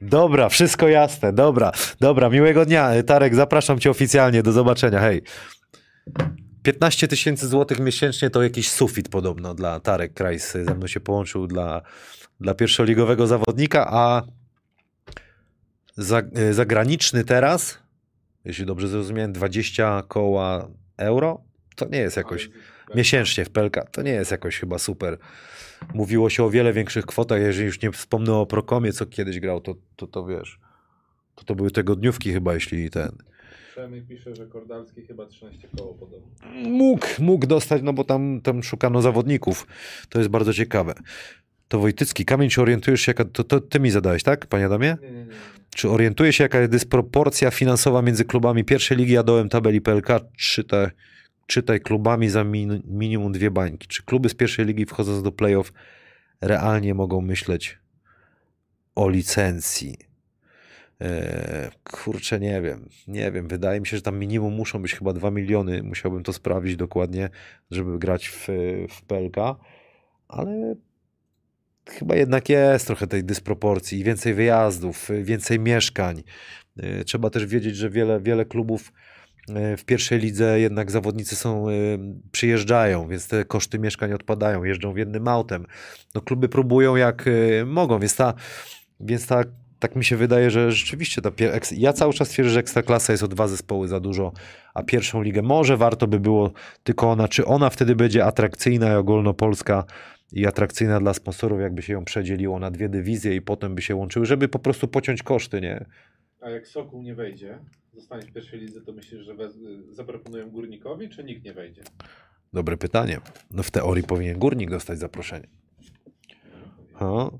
Dobra, wszystko jasne, dobra, dobra, miłego dnia. Tarek, zapraszam cię oficjalnie, do zobaczenia, hej. 15 tysięcy złotych miesięcznie to jakiś sufit podobno dla Tarek Krajs ze mną się połączył dla, dla pierwszoligowego zawodnika, a za, y, zagraniczny teraz, jeśli dobrze zrozumiałem, 20 koła euro, to nie jest jakoś miesięcznie w Pelka. To nie jest jakoś chyba super. Mówiło się o wiele większych kwotach, jeżeli już nie wspomnę o Prokomie, co kiedyś grał, to, to, to wiesz, to, to były tygodniówki chyba, jeśli ten... Przemyk pisze, że Kordalski chyba 13 koło podobno. Mógł, mógł dostać, no bo tam, tam szukano zawodników. To jest bardzo ciekawe. To Wojtycki, Kamień, czy orientujesz się, jaka, to, to ty mi zadałeś, tak, panie Adamie? Nie, nie, nie. Czy orientuje się, jaka jest dysproporcja finansowa między klubami pierwszej ligi a dołem tabeli PLK? Czytaj, czytaj klubami za min, minimum dwie bańki. Czy kluby z pierwszej ligi wchodząc do playoff realnie mogą myśleć o licencji? Eee, kurczę, nie wiem. Nie wiem. Wydaje mi się, że tam minimum muszą być chyba 2 miliony. Musiałbym to sprawdzić dokładnie, żeby grać w, w PLK. Ale chyba jednak jest trochę tej dysproporcji. Więcej wyjazdów, więcej mieszkań. Yy, Trzeba też wiedzieć, że wiele, wiele klubów yy, w pierwszej lidze jednak zawodnicy są, przyjeżdżają, więc te koszty mieszkań odpadają, jeżdżą jednym autem. No kluby próbują jak mogą, więc ta, więc ta tak mi się wydaje, że rzeczywiście ta ja cały czas twierdzę, że ekstraklasa jest o dwa zespoły za dużo, a pierwszą ligę może warto by było tylko ona, czy ona wtedy będzie atrakcyjna i ogólnopolska i atrakcyjna dla sponsorów, jakby się ją przedzieliło na dwie dywizje i potem by się łączyły, żeby po prostu pociąć koszty, nie? A jak Sokół nie wejdzie, zostanie w pierwszej lidze, to myślisz, że zaproponują Górnikowi, czy nikt nie wejdzie? Dobre pytanie. No w teorii powinien Górnik dostać zaproszenie. Ha?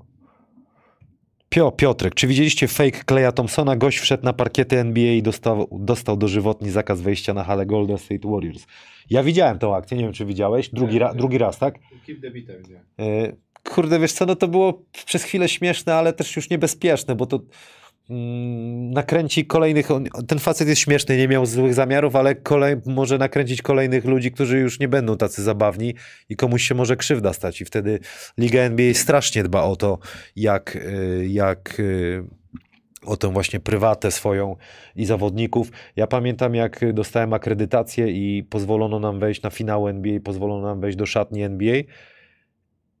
Pio, Piotrek, czy widzieliście fake Kleja Thompsona? Gość wszedł na parkiety NBA i dostał, dostał dożywotni zakaz wejścia na halę Golden State Warriors. Ja widziałem tą akcję, nie wiem czy widziałeś. Drugi, ra, drugi raz, tak? Beat, nie? E, Kurde, wiesz co, no to było przez chwilę śmieszne, ale też już niebezpieczne, bo to mm, nakręci kolejnych, on, ten facet jest śmieszny, nie miał złych zamiarów, ale kolej, może nakręcić kolejnych ludzi, którzy już nie będą tacy zabawni i komuś się może krzywda stać i wtedy Liga NBA strasznie dba o to, jak, y, jak y, o tę właśnie prywatę swoją i zawodników. Ja pamiętam, jak dostałem akredytację i pozwolono nam wejść na finał NBA, pozwolono nam wejść do szatni NBA.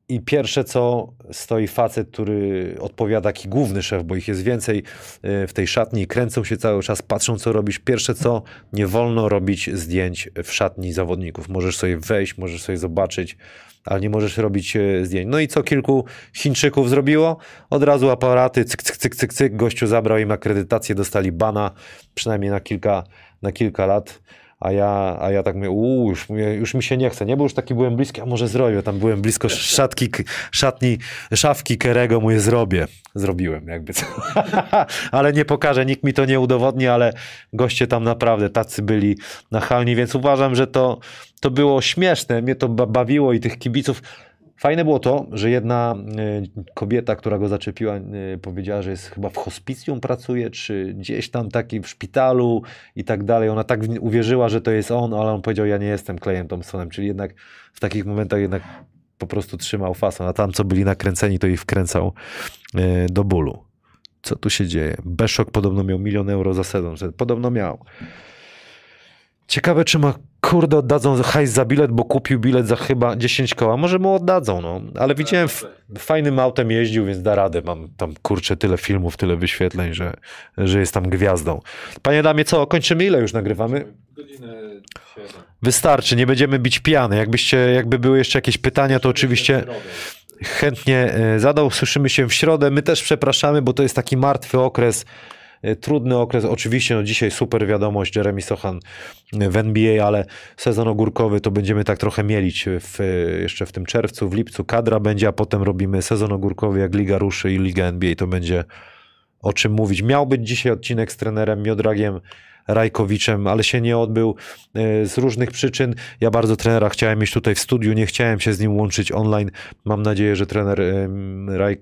I pierwsze co stoi facet, który odpowiada, taki główny szef, bo ich jest więcej y, w tej szatni, kręcą się cały czas, patrzą co robisz. Pierwsze co, nie wolno robić zdjęć w szatni zawodników. Możesz sobie wejść, możesz sobie zobaczyć, ale nie możesz robić e, zdjęć. No i co kilku Chińczyków zrobiło? Od razu aparaty, cyk, cyk, cyk, cyk, cyk. Gościu zabrał im akredytację, dostali bana, przynajmniej na kilka, na kilka lat. A ja, a ja tak mówię, uuu, już, już mi się nie chce, nie? Bo już taki byłem bliski, a może zrobię. Tam byłem blisko szatki, szatni, szafki Kerego, mówię, zrobię. Zrobiłem, jakby co. ale nie pokażę, nikt mi to nie udowodni, ale goście tam naprawdę tacy byli nachalni, więc uważam, że to, to było śmieszne. Mnie to ba- bawiło i tych kibiców. Fajne było to, że jedna y, kobieta, która go zaczepiła, y, powiedziała, że jest chyba w hospicjum pracuje, czy gdzieś tam taki w szpitalu i tak dalej. Ona tak uwierzyła, że to jest on, ale on powiedział, ja nie jestem Klejem Thompsonem, czyli jednak w takich momentach jednak po prostu trzymał fason, a tam, co byli nakręceni, to ich wkręcał y, do bólu. Co tu się dzieje? Beszok podobno miał milion euro za sezon, podobno miał. Ciekawe, czy ma, kurde, oddadzą hajs za bilet, bo kupił bilet za chyba 10 koła. Może mu oddadzą, no. Ale widziałem, f- fajnym autem jeździł, więc da radę. Mam tam, kurczę, tyle filmów, tyle wyświetleń, że, że jest tam gwiazdą. Panie Damie, co, kończymy? Ile już nagrywamy? Godzinę 7. Wystarczy, nie będziemy bić piany. Jakbyście, jakby były jeszcze jakieś pytania, to oczywiście chętnie e, zadał. Słyszymy się w środę. My też przepraszamy, bo to jest taki martwy okres. E, trudny okres. Oczywiście no dzisiaj super wiadomość, Jeremy Sochan w NBA, ale sezon ogórkowy to będziemy tak trochę mielić w, jeszcze w tym czerwcu, w lipcu kadra będzie, a potem robimy sezon ogórkowy, jak Liga ruszy i Liga NBA, to będzie o czym mówić. Miał być dzisiaj odcinek z trenerem Miodragiem Rajkowiczem, ale się nie odbył e, z różnych przyczyn. Ja bardzo trenera chciałem mieć tutaj w studiu, nie chciałem się z nim łączyć online. Mam nadzieję, że trener Raj, e,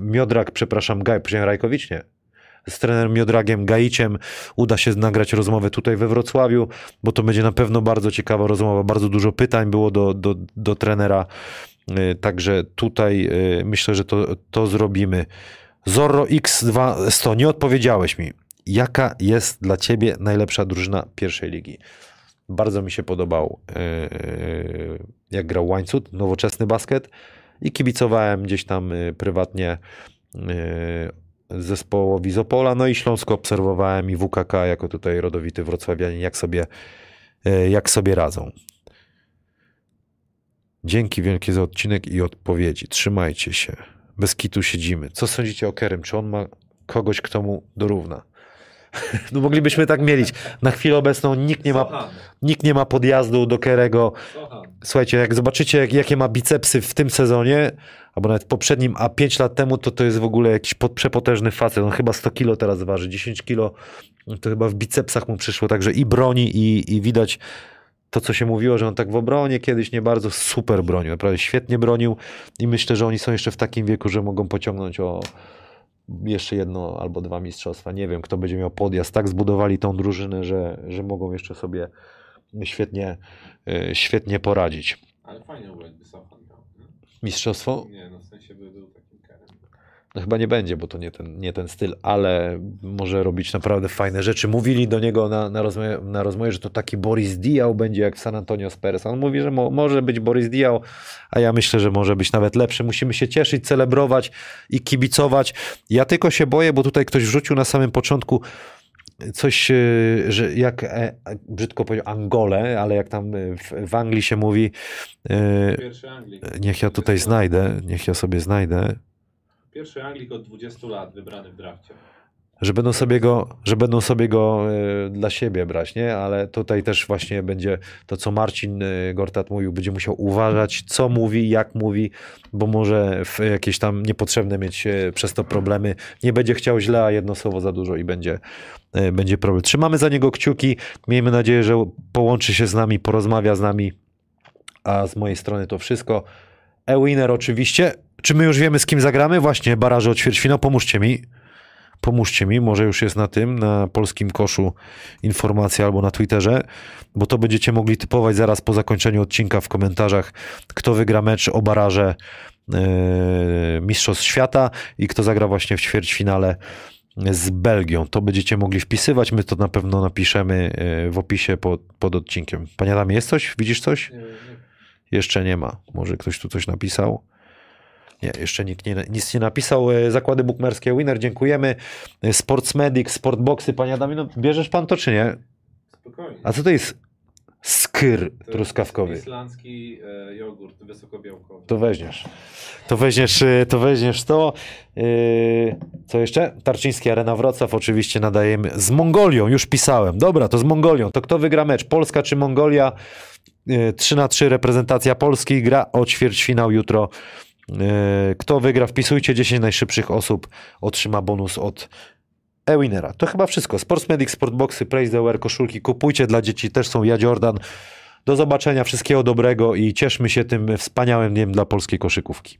Miodrak, przepraszam, Gaj, Rajkowicz, nie? Z trenerem Miodragiem Gaiciem uda się nagrać rozmowę tutaj we Wrocławiu, bo to będzie na pewno bardzo ciekawa rozmowa. Bardzo dużo pytań było do, do, do trenera, E, także tutaj e, myślę, że to, to zrobimy. Zorro X2 100, nie odpowiedziałeś mi. Jaka jest dla ciebie najlepsza drużyna pierwszej ligi? Bardzo mi się podobał, yy, jak grał Łańcut, nowoczesny basket i kibicowałem gdzieś tam prywatnie zespołowi z no i Śląsko obserwowałem i WKK jako tutaj rodowity wrocławianin, jak sobie, yy, jak sobie radzą. Dzięki wielkie za odcinek i odpowiedzi. Trzymajcie się. Bez kitu siedzimy. Co sądzicie o Kerem? Czy on ma kogoś, kto mu dorówna? No moglibyśmy tak mielić. Na chwilę obecną nikt nie ma, nikt nie ma podjazdu do Kerego. Słuchajcie, jak zobaczycie, jak, jakie ma bicepsy w tym sezonie, albo nawet w poprzednim, a 5 lat temu, to to jest w ogóle jakiś pod, przepotężny facet. On chyba 100 kilo teraz waży, 10 kilo to chyba w bicepsach mu przyszło, także i broni, i, i widać to, co się mówiło, że on tak w obronie kiedyś nie bardzo super bronił, naprawdę świetnie bronił i myślę, że oni są jeszcze w takim wieku, że mogą pociągnąć o jeszcze jedno albo dwa mistrzostwa. Nie wiem, kto będzie miał podjazd. Tak zbudowali tą drużynę, że, że mogą jeszcze sobie świetnie, e, świetnie poradzić. Ale fajnie było, jakby Sochan miał. Mistrzostwo? Nie, no w sensie by był takim kerem. No chyba nie będzie, bo to nie ten, nie ten styl, ale może robić naprawdę fajne rzeczy. Mówili do niego na, na, rozmowie, na rozmowie, że to taki Boris Diaw będzie jak w San Antonio Spurs. On mówi, że mo, może być Boris Diaw, a ja myślę, że może być nawet lepszy. Musimy się cieszyć, celebrować i kibicować. Ja tylko się boję, bo tutaj ktoś wrzucił na samym początku coś, e, że jak e, brzydko powiedział Angolę, ale jak tam e, w, w Anglii się mówi, niech ja tutaj znajdę, niech ja sobie znajdę, Pierwszy Anglik od 20 lat wybrany w drafcie. że będą sobie go, że będą sobie go e, dla siebie brać, nie? Ale tutaj też właśnie będzie to, co Marcin e, Gortat mówił, będzie musiał uważać, co mówi, jak mówi, bo może w jakieś tam niepotrzebne mieć e, przez to problemy. Nie będzie chciał źle, a jedno słowo za dużo i będzie, będzie problem. Trzymamy za niego kciuki. Miejmy nadzieję, że połączy się z nami, porozmawia z nami. A z mojej strony to wszystko. E-winner oczywiście. Czy my już wiemy, z kim zagramy? Właśnie, baraże o ćwierćfinał. Pomóżcie mi. Pomóżcie mi, może już jest na tym, na polskim koszu informacja albo na Twitterze, bo to będziecie mogli typować zaraz po zakończeniu odcinka w komentarzach, kto wygra mecz o baraże e, Mistrzostw Świata i kto zagra właśnie w ćwierćfinale z Belgią. To będziecie mogli wpisywać, my to na pewno napiszemy e, w opisie pod, pod odcinkiem. Panie Adamie, jest coś? Widzisz coś? Nie, nie. Jeszcze nie ma. Może ktoś tu coś napisał? Nie, jeszcze nikt nie, nic nie napisał. E, Zakłady bukmerskie Winner, dziękujemy. E, Sportsmedic, Sportboxy, panie Adamie, no bierzesz pan to czy nie? Spokojnie. A co to jest skyr To truskawkowy? Islandzki e, jogurt wysokobiałkowy. To weźmiesz. To weźmiesz, to weźmiesz to. Co jeszcze? Tarczyński Arena Wrocław oczywiście nadajemy z Mongolią, już pisałem. Dobra, to z Mongolią. To kto wygra mecz? Polska czy Mongolia? E, 3 na 3 reprezentacja Polski gra o ćwierćfinał jutro. E, Kto wygra? Wpisujcie 10 najszybszych osób. Otrzyma bonus od Ewinera. To chyba wszystko. Sportsmedic, Sportboxy, Praise the Wear, koszulki. Kupujcie dla dzieci, też są ja Jordan. Do zobaczenia, wszystkiego dobrego i cieszmy się tym wspaniałym dniem dla polskiej koszykówki.